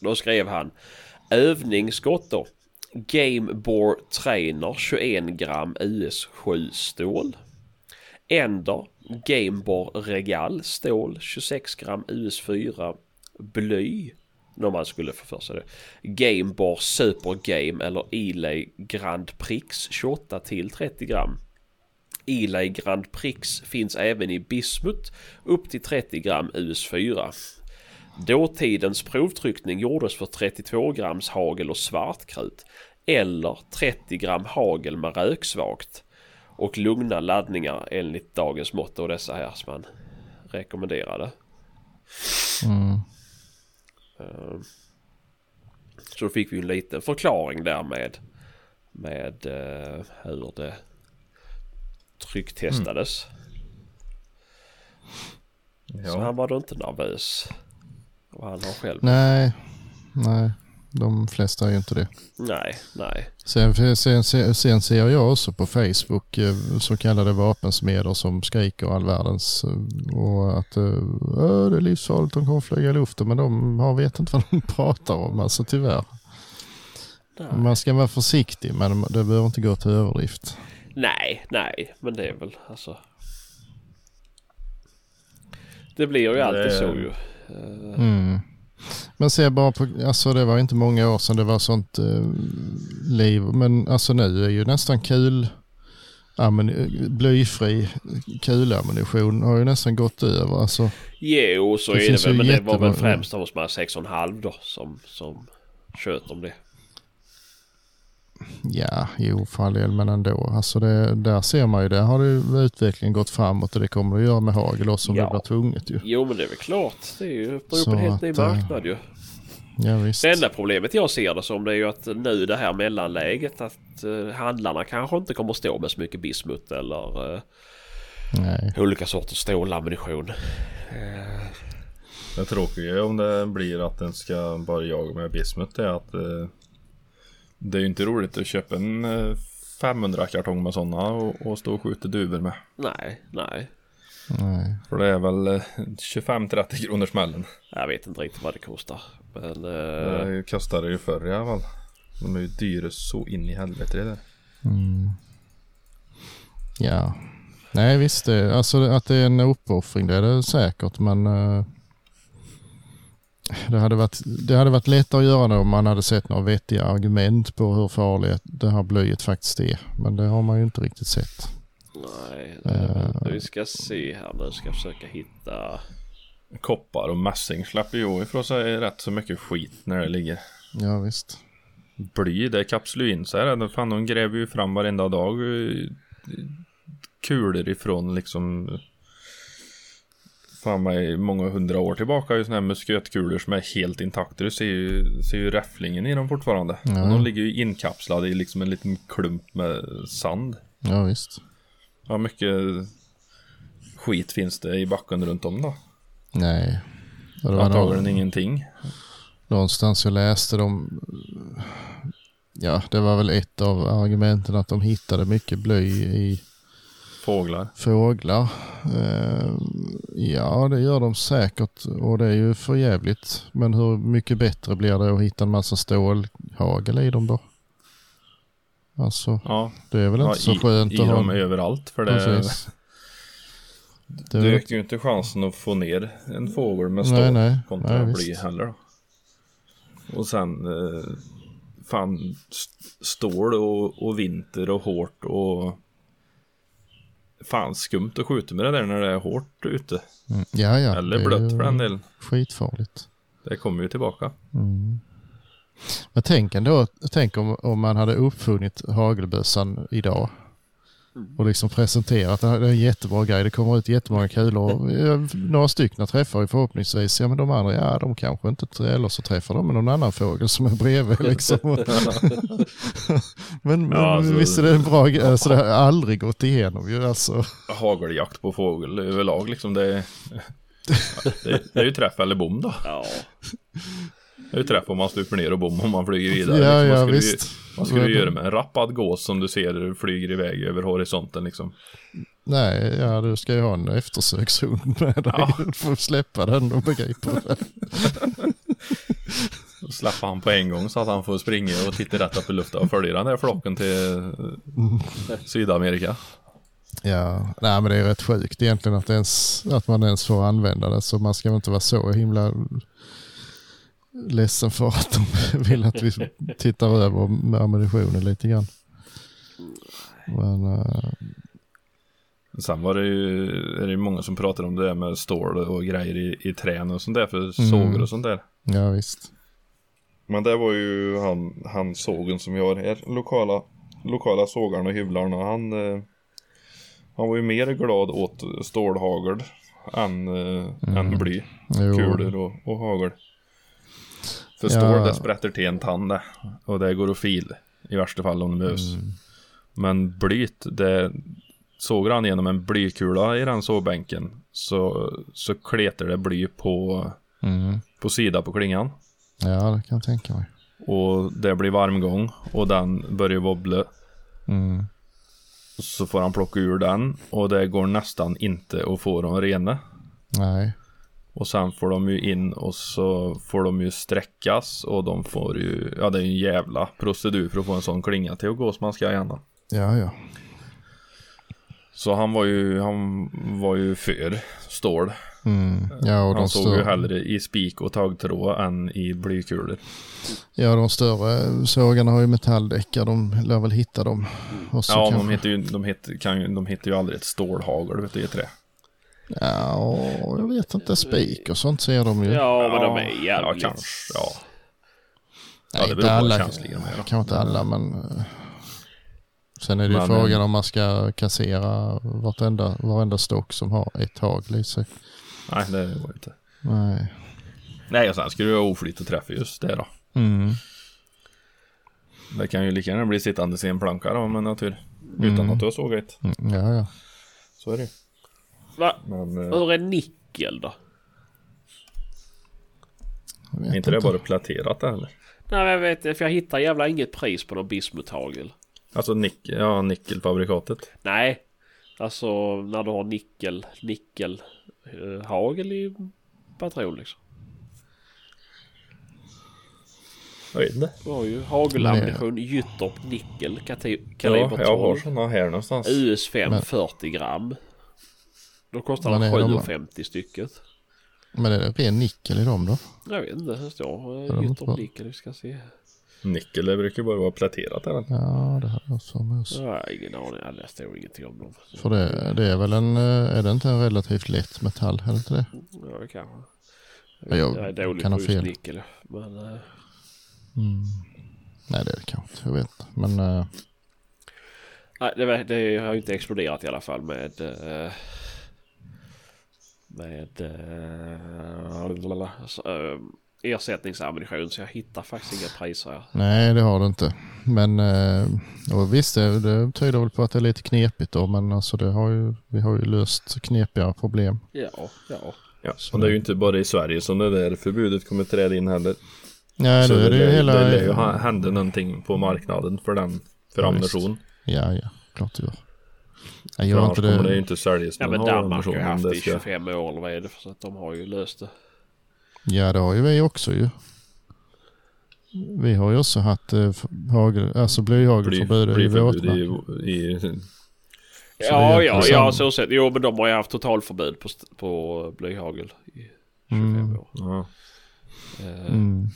Då skrev han övningsskott då. Game Bore Trainer 21 gram US7 stål. Ender Gamebore Regal stål 26 gram US4 bly. När man skulle få för sig det. Gamebore Super Game eller Elay Grand Prix 28 till 30 gram. Elay Grand Prix finns även i Bismut upp till 30 gram US4. Dåtidens provtryckning gjordes för 32 grams hagel och svartkrut eller 30 gram hagel med röksvagt och lugna laddningar enligt dagens mått och dessa här som man rekommenderade. Mm. Eh, Så då fick vi en liten förklaring där med, med eh, hur det trycktestades. Så Ja. han var då inte nervös. Och han har själv. Nej, nej. De flesta är ju inte det. Nej, nej. Sen, sen, sen, sen ser jag också på Facebook eh, så kallade vapensmeder som skriker all världens eh, och att eh, "Åh, det är livsfarligt, de kommer flyga i luften. Men de har, vet inte vad de pratar om, alltså tyvärr. nej. Man ska vara försiktig men det behöver inte gå till överdrift. Nej, nej, men det är väl alltså. Det blir ju alltid Det- så ju. Mm. Men se bara på, alltså det var inte många år sedan det var sånt eh, liv. Men alltså nu är ju nästan kul, ammuni- blyfri kulammunition har ju nästan gått över. Alltså, Jo, så Det är det väl. Men det var väl främst de som har 6,5 då som, som sköt om det. Ja, jo för all del, men ändå. Alltså det, där ser man ju, där har det utvecklingen gått framåt och det kommer det att göra med hagel också om Ja. det blir tvunget ju. Jo, men det är väl klart. Det är ju beror på en helt ny att, eh, marknad ju. Ja, visst. Det enda problemet jag ser det som det är ju att nu det här mellanläget att eh, handlarna kanske inte kommer stå med så mycket bismut eller eh, Nej. olika sorters stålammunition. Eh, Det tråkiga om det blir att den ska bara jaga med bismut är att det är ju inte roligt att köpa en eh, 500 kartong med sådana och, och stå och skjuta duvor med. nej, nej. Nej. För det är väl eh, 25-30 kronor smällen. Jag vet inte riktigt vad det kostar. Men eh, Det kostade ju förr i alla fall. De är ju dyra så in i helvete det där. Mm. Ja. Nej visst, det, alltså att det är en uppoffring det är det säkert men eh, det, hade varit, det hade varit lättare att göra det om man hade sett några vettiga argument på hur farligt det här blyet faktiskt är. Men det har man ju inte riktigt sett. nej. Eh. Vi ska se här nu. Ska försöka hitta. Koppar och mässing släpper ju ifrån sig rätt så mycket skit när det ligger. Ja visst. Bly, det kapslar ju in sig. här. Fan, de gräver ju fram varenda dag eh, kulor ifrån liksom Fan mig många hundra år tillbaka ju sådana här muskötkulor som är helt intakta. Du ser ju, ser ju räfflingen i dem fortfarande. Ja. Och de ligger ju inkapslade i liksom en liten klump med sand. Ja visst. Ja, mycket skit finns det i backen runt om då. Nej. Det var Antagligen nå- ingenting. någonstans jag läste dem. Ja, det var väl ett av argumenten att de hittade mycket bly i Fåglar. fåglar. Eh, ja, det gör de säkert och det är ju för jävligt. Men hur mycket bättre blir det att hitta en massa stålhagel i dem då? Alltså, Ja, det är väl ja inte så i, skönt i att ha... dem överallt. För det, Precis. Det ökar ju inte chansen att få ner en fågel med Nej, stål nej. kontra Nej, bly visst. heller då. Och sen eh, fan st- stål och, och vinter och hårt och fan skumt att skjuta med det där när det är hårt ute. Mm. Ja, ja. Eller blött för den delen. Skitfarligt. Det kommer ju tillbaka. Mm. Men tänk ändå, tänk om, om man hade uppfunnit hagelbössan idag. Och liksom presenterat det här är en jättebra grej. Det kommer ut jättemånga kulor. Några stycken träffar ju förhoppningsvis. Ja men de andra, ja de kanske inte, eller så träffar de med någon annan fågel som är bredvid liksom. men, men Ja, alltså- visst är det en bra grej. Alltså det har aldrig gått igenom ju alltså. Hageljakt på fågel överlag liksom. Det, det, det är ju träff eller bom då. Ja. Det är ju träff om man stuper ner och bom om man flyger vidare. Ja, liksom. ja, visst. Du, vad skulle du göra med en rappad gås som du ser flyger iväg över horisonten liksom? Nej, ja du ska ju ha en eftersökshund med dig. Ja. Du får släppa den och begripa det. Då släpper han på en gång så att han får springa och titta rätt upp i luften och följa den där flocken till eh, Sydamerika. Ja, nej men det är rätt sjukt egentligen att, ens, att man ens får använda det. Så man ska väl inte vara så himla ledsen för att de vill att vi tittar över med ammunitionen lite grann. Men eh, Sen var det ju, är det ju många som pratar om det där med stål och grejer i, i trän och sånt där för Mm. sågar och sånt där. ja visst. Men det var ju han, han sågen som vi har här, lokala, lokala sågarna och hyvlarna. Han, eh, han var ju mer glad åt stålhagel än, eh, än bly, Jo. kulor och, och hagel. För Ja. stål det sprätter till en tand. Och det går att fil i värsta fall om det behövs. Men blyt, det såg han genom en blykula i den sågbänken så, så kletar det bly på, Mm. på sida på klingan. Ja, det kan jag tänka mig. Och det blir varmgång och den börjar wobbla. Mm. Så får han plocka ur den och det går nästan inte att få dem rena. Nej. Och sen får de ju in och så får de ju sträckas och de får ju, ja det är ju en jävla procedur för att få en sån klinga till att gå som man ska gärna. Ja, ja. Så han var ju, han var ju för stål. Mm. Ja, Han såg ju större, hellre i spik och taggtråd än i blykulor. ja, de större sågarna har ju metalldäckar. De lär väl hitta dem. Ja, kanske- de hittar ju, de hittar, kan ju, de hittar ju aldrig ett stålhagel vet du, i trä. Ja, jag vet inte. Spik och sånt ser de ju. Ja, men de är Ja, jävligt... kanske. Ja. Nej, Ja, det inte alla. Kanske inte alla, men... eh, Sen är det ju Men, frågan eh, om man ska kassera vartenda, varenda stock som har ett hagel i sig. Nej, det var inte. Nej. Nej, och sen skulle du ha oflyt och träffa just det då. Mm. Det kan ju lika gärna bli sittande i en planka då, med natur. Utan Mm. att du har sågat. Mm, Ja, ja. Så är det ju. Va? Men eh, Hur är nickel då? Är inte det bara pläterat det eller? Nej men jag vet inte, för jag hittar jävla inget pris på någon bismuthagel. Alltså nick ja, nickelfabrikatet. Nej. Alltså när du har nickel, nickel eh, hagel i patron liksom. Jag vet inte. Du har ju hagelammunition, Gyttorp nickel, kati- Ja, kaliber jag har 12. sådana här någonstans. US 5 Men- 40 gram. Då kostar Men det är de- 7,50 stycket. Men är det ren nickel i dem då? Jag vet inte, det står Gyttorp får- nickel, vi ska se. Nickel, det brukar bara vara pläterat eller? Ja, det jag för mig också. Jag har ingen aning, ja, det står ingenting om dem. För det, det är väl en, eh, är det inte en relativt lätt metall? Är det inte det? Ja, det kanske. Ja, jag jag är dålig kan på just fel. nickel. Men eh, Mm. Nej, det är det kanske inte. Jag vet. Men eh, nej, det, det har ju inte exploderat i alla fall med... eh, med... Uh, ersättningsammunition. Så jag hittar faktiskt inga priser här. nej, det har det inte. Men eh, och visst, det, det tyder väl på att det är lite knepigt då. Men alltså det har ju, vi har ju löst knepiga problem. Ja, ja. Ja, och det är ju inte bara i Sverige som det där förbudet kommer träda in heller. Nej, Så nu är det ju hela... det lär ju hända någonting på marknaden för den, för Ja, ammunition. Ja, ja, klart det gör. Jag För gör inte kommer det ju det. inte säljas Ja men Danmark har ju haft det i ska... 25 år eller vad är det? Så att de har ju löst det. Ja, det har ju vi också ju. Vi har ju också haft eh, hagel, alltså blyhagelförbud i våtmark. i, i, Ja, ja, ja, så sett. Jo, men de har ju haft totalförbud på, på blyhagel i 25 Mm. år. ja. Eh, Mm.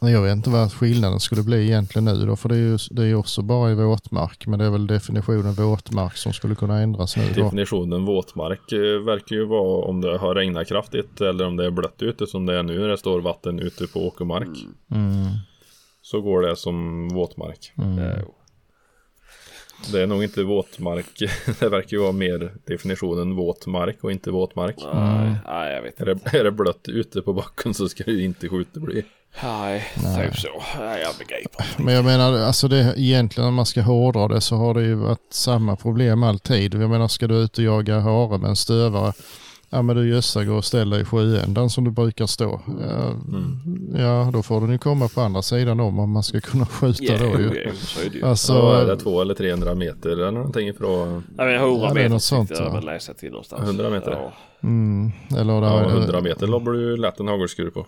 Jag vet inte vad skillnaden skulle bli egentligen nu då, för det är ju det är ju också bara i våtmark, men det är väl definitionen våtmark som skulle kunna ändras nu då. Definitionen våtmark eh, verkar ju vara om det har regnat kraftigt eller om det är blött ute som det är nu när det står vatten ute på åkermark. Mm, Så går det som våtmark. mm. Ja. Det är nog inte våtmark. Det verkar ju vara mer definitionen våtmark och inte våtmark. Nej, nej, jag vet Är det, är det blött ute på backen så ska det ju inte skjuta bli. Nej, typ så. Nej, jag begriper. Men jag menar, alltså det, egentligen om man ska hårdra det så har det ju varit samma problem alltid. Jag menar, ska du ut och jaga hare med en stövare, ja men du gössar, gå och ställ dig i sjöändan som du brukar stå. Ja, ja, då får den ju komma på andra sidan om om man ska kunna skjuta Ja, då ju. ja, så är det ju. Alltså, Så är det två eller 300 meter eller någonting ifrån Nej, men 100 Ja, det är meter något sånt, jag ja. väl läsa till någonstans. 100 meter. Ja, mm, eller där ja, är det- 100 meter lobbar du lätt en hagelskur på.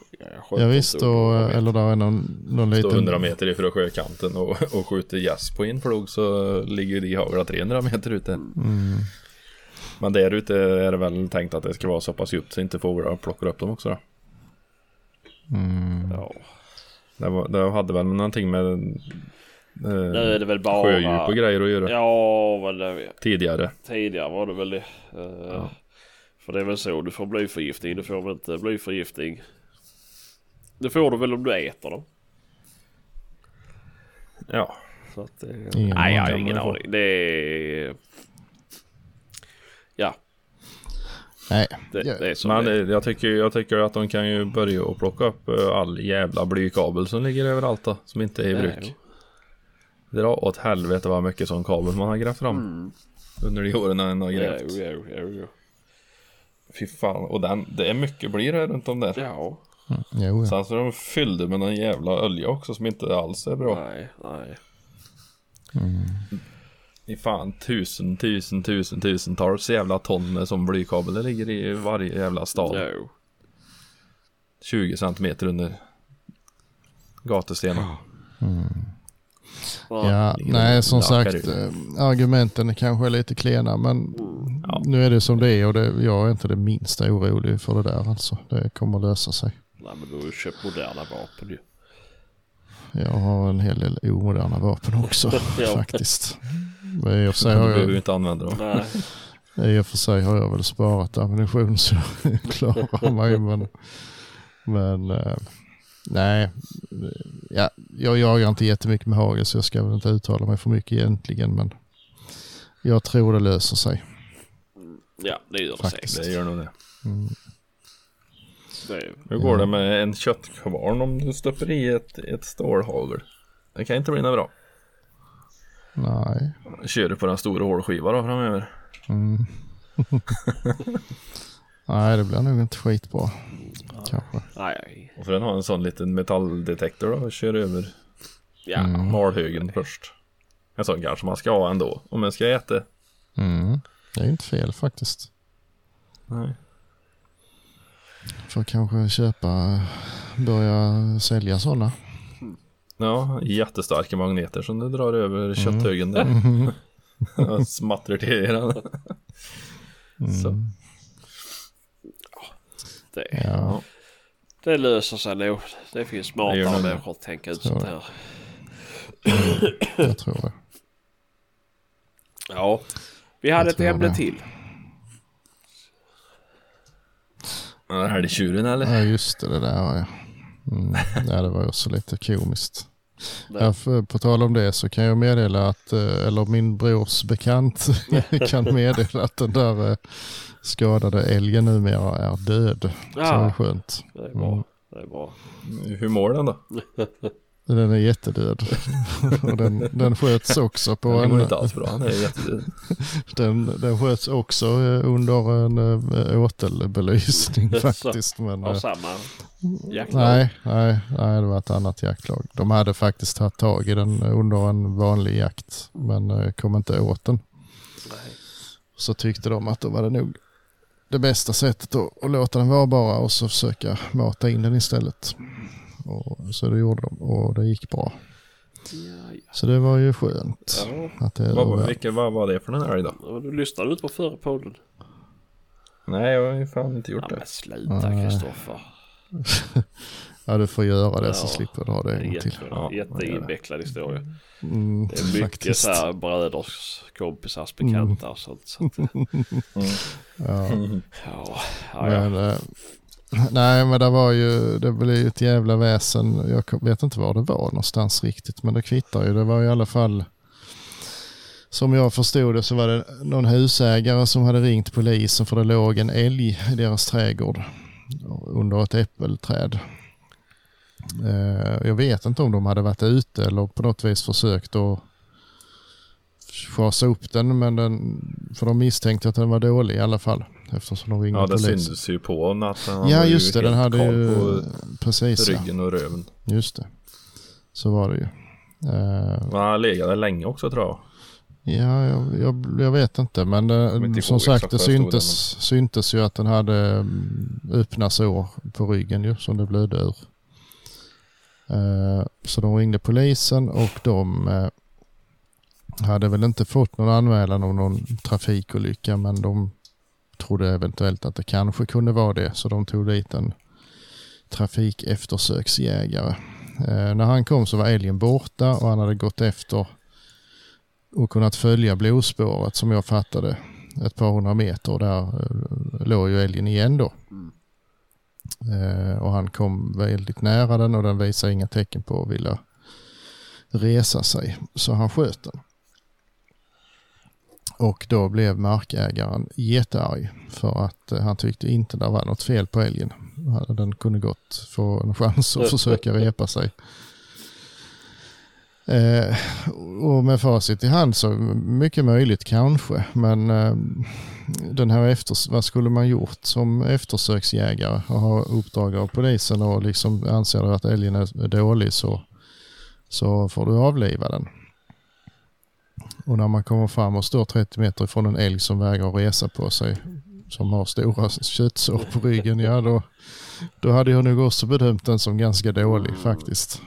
ja, Ja visst, och, 100 meter. eller där är någon, någon liten... 100 meter ifrån sjökanten och, och skjuter gäss på inflog så ligger de haglar 300 meter ute. Mm, Men där ute är det väl tänkt att det ska vara så pass djupt så inte fåglar plockar upp dem också då. mm, Ja. Det, var, det hade väl någonting med Nu eh, är det väl bara... sjödjup och grejer att göra Ja, men det, tidigare. tidigare var det väl det. Eh, För det är väl så du får blyförgiftning. Du får väl inte blyförgiftning. Det får du väl om du äter dem. Ja, Så att, eh, nej, jag har ingen aning. Det är... Ja, Nej, det, Ja, det är som men det det, jag, tycker, jag tycker att de kan ju börja och plocka upp eh, all jävla blykabel som ligger överallt då, som inte är i bruk. Dra åt helvete vad mycket sån kabel man har grävt fram Mm. under de åren den har Ja, grävt. jo, jo, jo, jo. Fy fan, och den, det är mycket bly där runt om där. Ja, jo, ja. Sen så är de fyllda med någon jävla olja också som inte alls är bra. nej, nej. Det är fan tusen, tusen, tusen, tusentals jävla ton sån blykabel det ligger i varje jävla stad. Jo. 20 centimeter under gatustenen. Ja, ligger nej som sagt ut. eh, argumenten är kanske är lite klena men Ja. nu är det som det är och det, jag är inte det minsta orolig för det där alltså. Det kommer lösa sig. Nej, men du har ju köpt moderna vapen ju. Jag har en hel del omoderna vapen också Ja. faktiskt. Men i och för sig har jag, inte använda dem. Nej, i och för sig har jag väl sparat ammunition så jag klarar mig men, men eh, nej, ja, jag jagar inte jättemycket med hagel så jag ska väl inte uttala mig för mycket egentligen men jag tror det löser sig. ja, det gör det Faktiskt. säkert. Det gör nog det. Det är, Hur går det med en köttkvarn om du stoppar i ett, ett stålhagel? Det kan inte bli något bra. Nej. Kör du på den stora hålskivan då framöver? Mm. Nej, det blir nog inte skitbra. Kanske. nej, Och för den har en sån liten metalldetektor då och kör över ja. malhögen först. En sån kanske man ska ha ändå om man ska äta. Mm. Det är ju inte fel faktiskt. Nej. Får kanske köpa, börja sälja sådana. Ja, jättestarka magneter som du drar över kötthögen där. Och Smattrar till i den. Så. Det, Ja, det löser sig nog. Det finns smartare människor att tänka ut Så. sånt här. jag tror det. Ja, vi hade Jag ett ämne det. till. Är det tjuren eller? Ja, just det, det där ja. Mm. Ja, det var också lite komiskt. Ja, på tal om det så kan jag meddela att, eh, eller min brors bekant kan meddela att den där eh, skadade älgen numera är död. Så det är Ja, skönt. det är bra. Det är bra. Hur mår den då? Den är jättedöd. och den, den sköts också på Den en, mår inte alls bra. Den är jättedöd. den, den sköts också eh, under en äh, åtelbelysning faktiskt. Men, Har eh, samma jaktlag. nej, nej, nej, det var ett annat jaktlag. De hade faktiskt tagit tag i den under en vanlig jakt men eh, kom inte åt den. Nej. Så tyckte de att då var det nog det bästa sättet att, att låta den vara bara och så försöka mata in den istället. Och, så det gjorde de och det gick bra. Ja, ja. Så det var ju skönt. Ja, Att det Vad, var, vilken, vad var det för den här ja, du lyssnade ut på förra podden. Nej, jag har ju fan inte Ja, gjort det. men sluta. Kristoffer. Ja, du får göra det så Ja. slipper du ha det en gång till. Jätte, Ja, jätteinvecklad historia. Mm, Det är mycket faktiskt. så här bröders, kompisars, bekanta och sånt. Så att, Ja. ja, ja, ja. Men, eh, nej, men det var ju, det blev ju ett jävla väsen. Jag vet inte var det var någonstans riktigt, men det kvittar ju. Det var i alla fall, som jag förstod det så var det någon husägare som hade ringt polisen för det låg en älg i deras trädgård under ett äppelträd. Eh, jag vet inte om de hade varit ute eller på något vis försökt att schasa upp den, men den, för de misstänkte att den var dålig i alla fall. Eftersom de ringde Ja, det syntes ju på natten. Han Ja just det, den hade ju... Precis ja. ryggen och röven. Just det. Så var det ju. Men han legade länge också tror jag. ja, jag, jag, jag vet inte men eh, inte som sagt det det syntes, syntes ju att den hade mm, öppna sår på ryggen ju som det blödde ur. Eh, så de ringde polisen och de eh, hade väl inte fått någon anmälan om någon trafikolycka men de trodde eventuellt att det kanske kunde vara det så de tog dit en trafikeftersöksjägare. Eh, när han kom så var älgen borta och han hade gått efter och kunnat följa blodspåret som jag fattade ett par hundra meter och där eh, låg ju älgen igen då. Eh, och han kom väldigt nära den och den visade inga tecken på att vilja resa sig. Så han sköt den. Och då blev markägaren jättearg för att eh, han tyckte inte det var något fel på älgen. Den kunde gott få en chans att försöka repa sig. Eh, och med facit i hand så mycket möjligt kanske. Men eh, den här efter, vad skulle man gjort som eftersöksjägare och ha uppdrag av polisen och liksom anser du att älgen är dålig så, så får du avliva den. Och när man kommer fram och står 30 meter ifrån en älg som vägrar resa på sig som har stora köttsår på ryggen, ja då, då hade jag nog också bedömt den som ganska dålig faktiskt.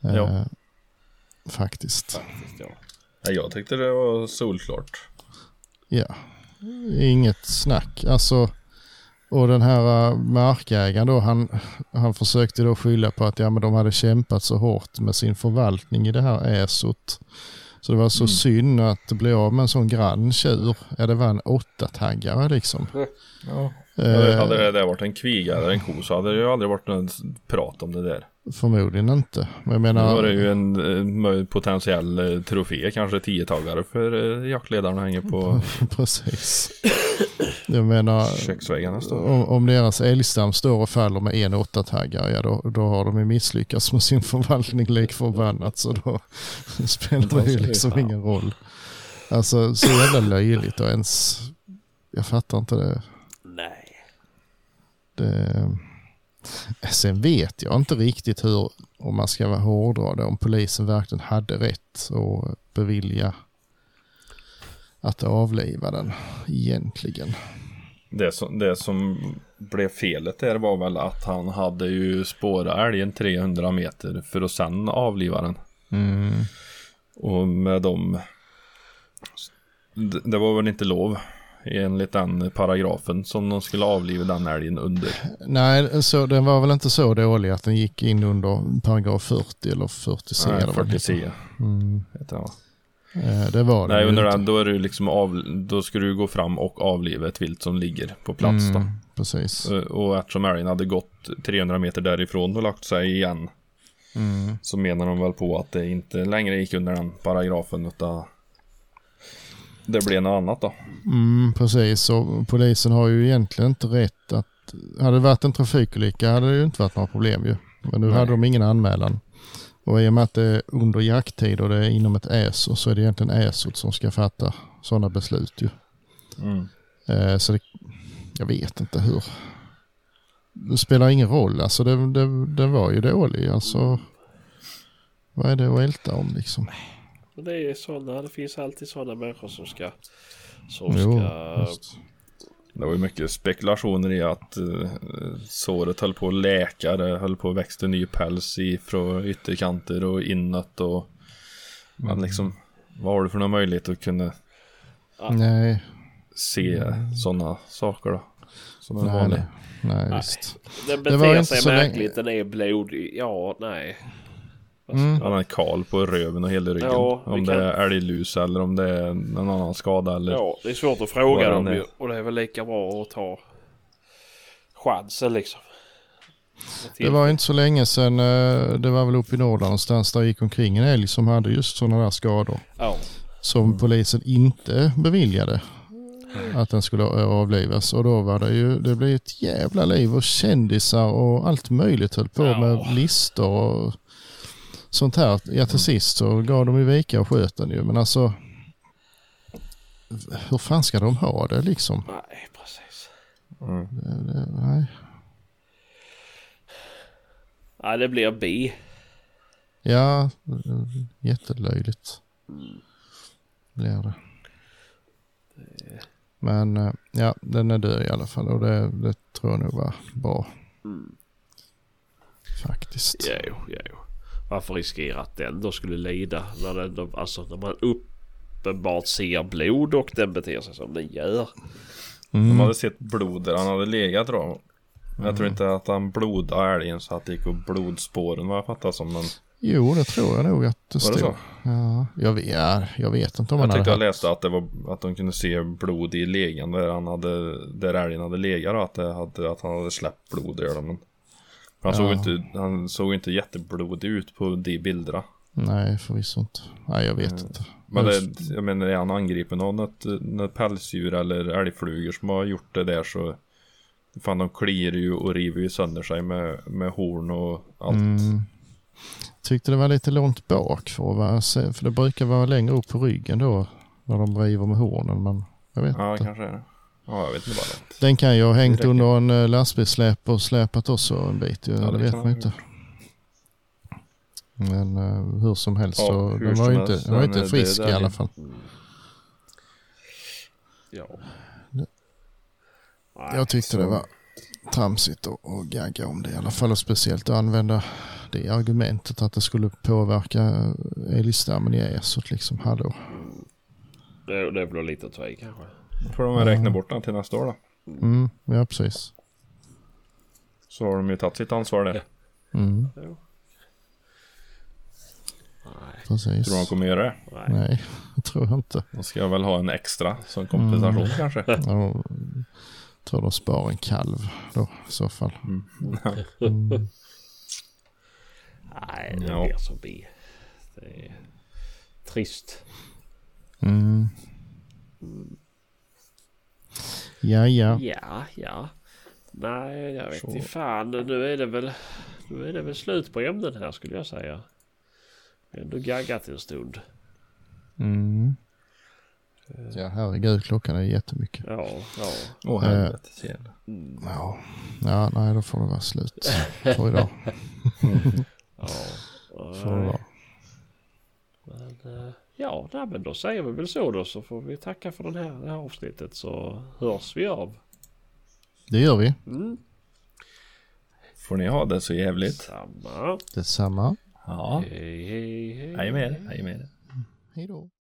Ja. Eh, faktiskt. faktiskt, ja. Ja, jag tyckte det var solklart. Ja, inget snack. Alltså, och den här äh, markägaren då, han, han försökte då skylla på att ja, men de hade kämpat så hårt med sin förvaltning i det här äsot. Så det var så synd att bli av med en sån grann tjur. Ja, det var en åttataggare liksom. Ja. Eh, Hade det där varit en kviga eller en ko så hade det ju aldrig varit någon prat om det där. Förmodligen inte. Men jag menar, var det ju en potentiell eh, trofé, kanske tiotaggare för eh, jaktledaren hänger på precis. Jag menar, köksväggarna. Står. om, om deras älgstam står och faller med en åttataggare, ja då, då har de ju misslyckats med sin förvaltning lik förbannat. Så då spelar det ju liksom ingen roll. Alltså så jävla löjligt och ens, jag fattar inte det. Nej. det. Sen vet jag inte riktigt hur, om man ska vara hårdra det, om polisen verkligen hade rätt att bevilja att avliva den egentligen. Det, som, det som blev felet där var väl att han hade ju spårat älgen 300 meter för att sen avliva den. Mm. Och med dem det, var väl inte lov enligt den paragrafen som de skulle avliva den älgen under. Nej, så, den var väl inte så dålig att den gick in under paragraf 40 eller 40 C. Nej, eller vad det 40 C heter. Mm. heter det. Eh, Det var den Nej, under den då är det liksom av, då ska du gå fram och avliva ett vilt som ligger på plats då. Mm, precis. Eh, Och eftersom älgen hade gått 300 meter därifrån och lagt sig igen Mm. så menar de väl på att det inte längre gick under den paragrafen utan det blev något annat då. Mm, precis, och polisen har ju egentligen inte rätt att... Hade det varit en trafikolycka hade det ju inte varit några problem ju. Men nu Nej. hade de ingen anmälan. Och i och med att det är under jakttid och det är inom ett ESO så är det egentligen ESOt som ska fatta sådana beslut ju. Mm. Eh, så det, jag vet inte hur. Det spelar ingen roll, alltså det, det, det var ju dålig. Alltså, vad är det att älta om liksom? Men det är sådana, det finns alltid sådana människor som ska... Som Jo, ska... just. Det var ju mycket spekulationer i att uh, såret höll på att läka, det höll på att växa ny päls i från ytterkanter och inåt och men liksom vad har du för någon möjlighet att kunna Nej, se sådana saker då? Som en Nej, vanlig. nej, nej Nej. visst. Den Det var beter inte sig så länge- märkligt, den är blodig. Ja, nej. Mm. Han är kal på röven och hela ryggen. Ja, om kan- det är älglus eller om det är någon annan skada eller... Ja, det är svårt att fråga dem ju. Och det är väl lika bra att ta chansen liksom. Det var inte så länge sedan, eh, det var väl uppe i Norrland någonstans, där gick omkring en älg som hade just sådana där skador. Ja. Som polisen inte beviljade att den skulle avlivas. Och då var det ju, det blev ett jävla liv och kändisar och allt möjligt höll på Ja. med listor och sånt här. Ja till sist så gav de ju vika och sköt den ju. Men alltså, hur fan ska de ha det liksom? Nej, precis. Mm. Det, det, nej. Nej, det blir B. Ja, jättelöjligt blir det. Men eh, ja, den är död i alla fall och det, det tror jag nog var bra. Faktiskt. Jo, jo. Varför riskera att den då skulle lida? När, den, då- alltså, när man uppenbart ser blod och den beter sig som den gör. De Mm. hade sett blod där han hade legat jag. Men jag tror inte att han blodade älgen så att det gick på blodspåren vad jag fattar som. Men Jo, det tror jag nog att det var stod. det så? Ja, jag, vet, ja, jag vet inte om Jag han tyckte jag hade läste att det var att de kunde se blod i legan där han hade där älgen hade legat och att, det hade, att han hade släppt blod i den. Men han, Ja. såg inte, han såg inte jätteblodig ut på de bilderna. Nej, förvisso inte. Nej, jag vet inte. Men det, jag menar är han angripen av något, något pälsdjur eller älgflugor som har gjort det där så Fan de kliar ju och river ju sönder sig med, med horn och allt. Mm. Tyckte det var lite långt bak för att vara, för det brukar vara längre upp på ryggen då när de river med hornen men jag vet Ja inte. kanske är det. Ja jag vet inte bara det. Den kan ju ha hängt under en eh, lastbilssläp och släpat också en bit. Ja, det, det vet man inte. Men eh, hur som helst Ja, så hur den var ju inte, den var den inte frisk död i alla fall. Ja. Jag tyckte det var tramsigt att, att gagga om det i alla fall och speciellt att använda det argumentet att det skulle påverka älgstammen i Ersot liksom. Hallå. Det, det blir lite att ta i kanske. Då får de väl räkna bort den till nästa år då. Mm, ja precis. Så har de ju tagit sitt ansvar där. Mm, Jo. Nej, precis. Tror de kommer göra det? nej. Nej, det tror jag inte. De ska väl ha en extra som kompensation Mm. kanske. Jag tror de sparar en kalv då i så fall. Mm. Nej, det Ja. blir som B. Det är trist. Mm. Ja, ja. Ja, ja. Nej, jag vet inte fan. Nu är det väl nu är det väl slut på ämnen här skulle jag säga. Ändå gaggat en stund. Mm. Ja, herregud, klockan är jättemycket. Ja, ja. Åh helvete. jävlar. Ja, ja nej då får det vara slut för idag. ja. Får det vara. Men, eh, ja, nej, men då säger vi väl så då så får vi tacka för den här, det här avsnittet så hörs vi av. Det gör vi. Mm. Får ni ha det så jävligt? Samma. Detsamma. Ja. Hej, hej, hej. Hej med er. Hej med er. Hej då.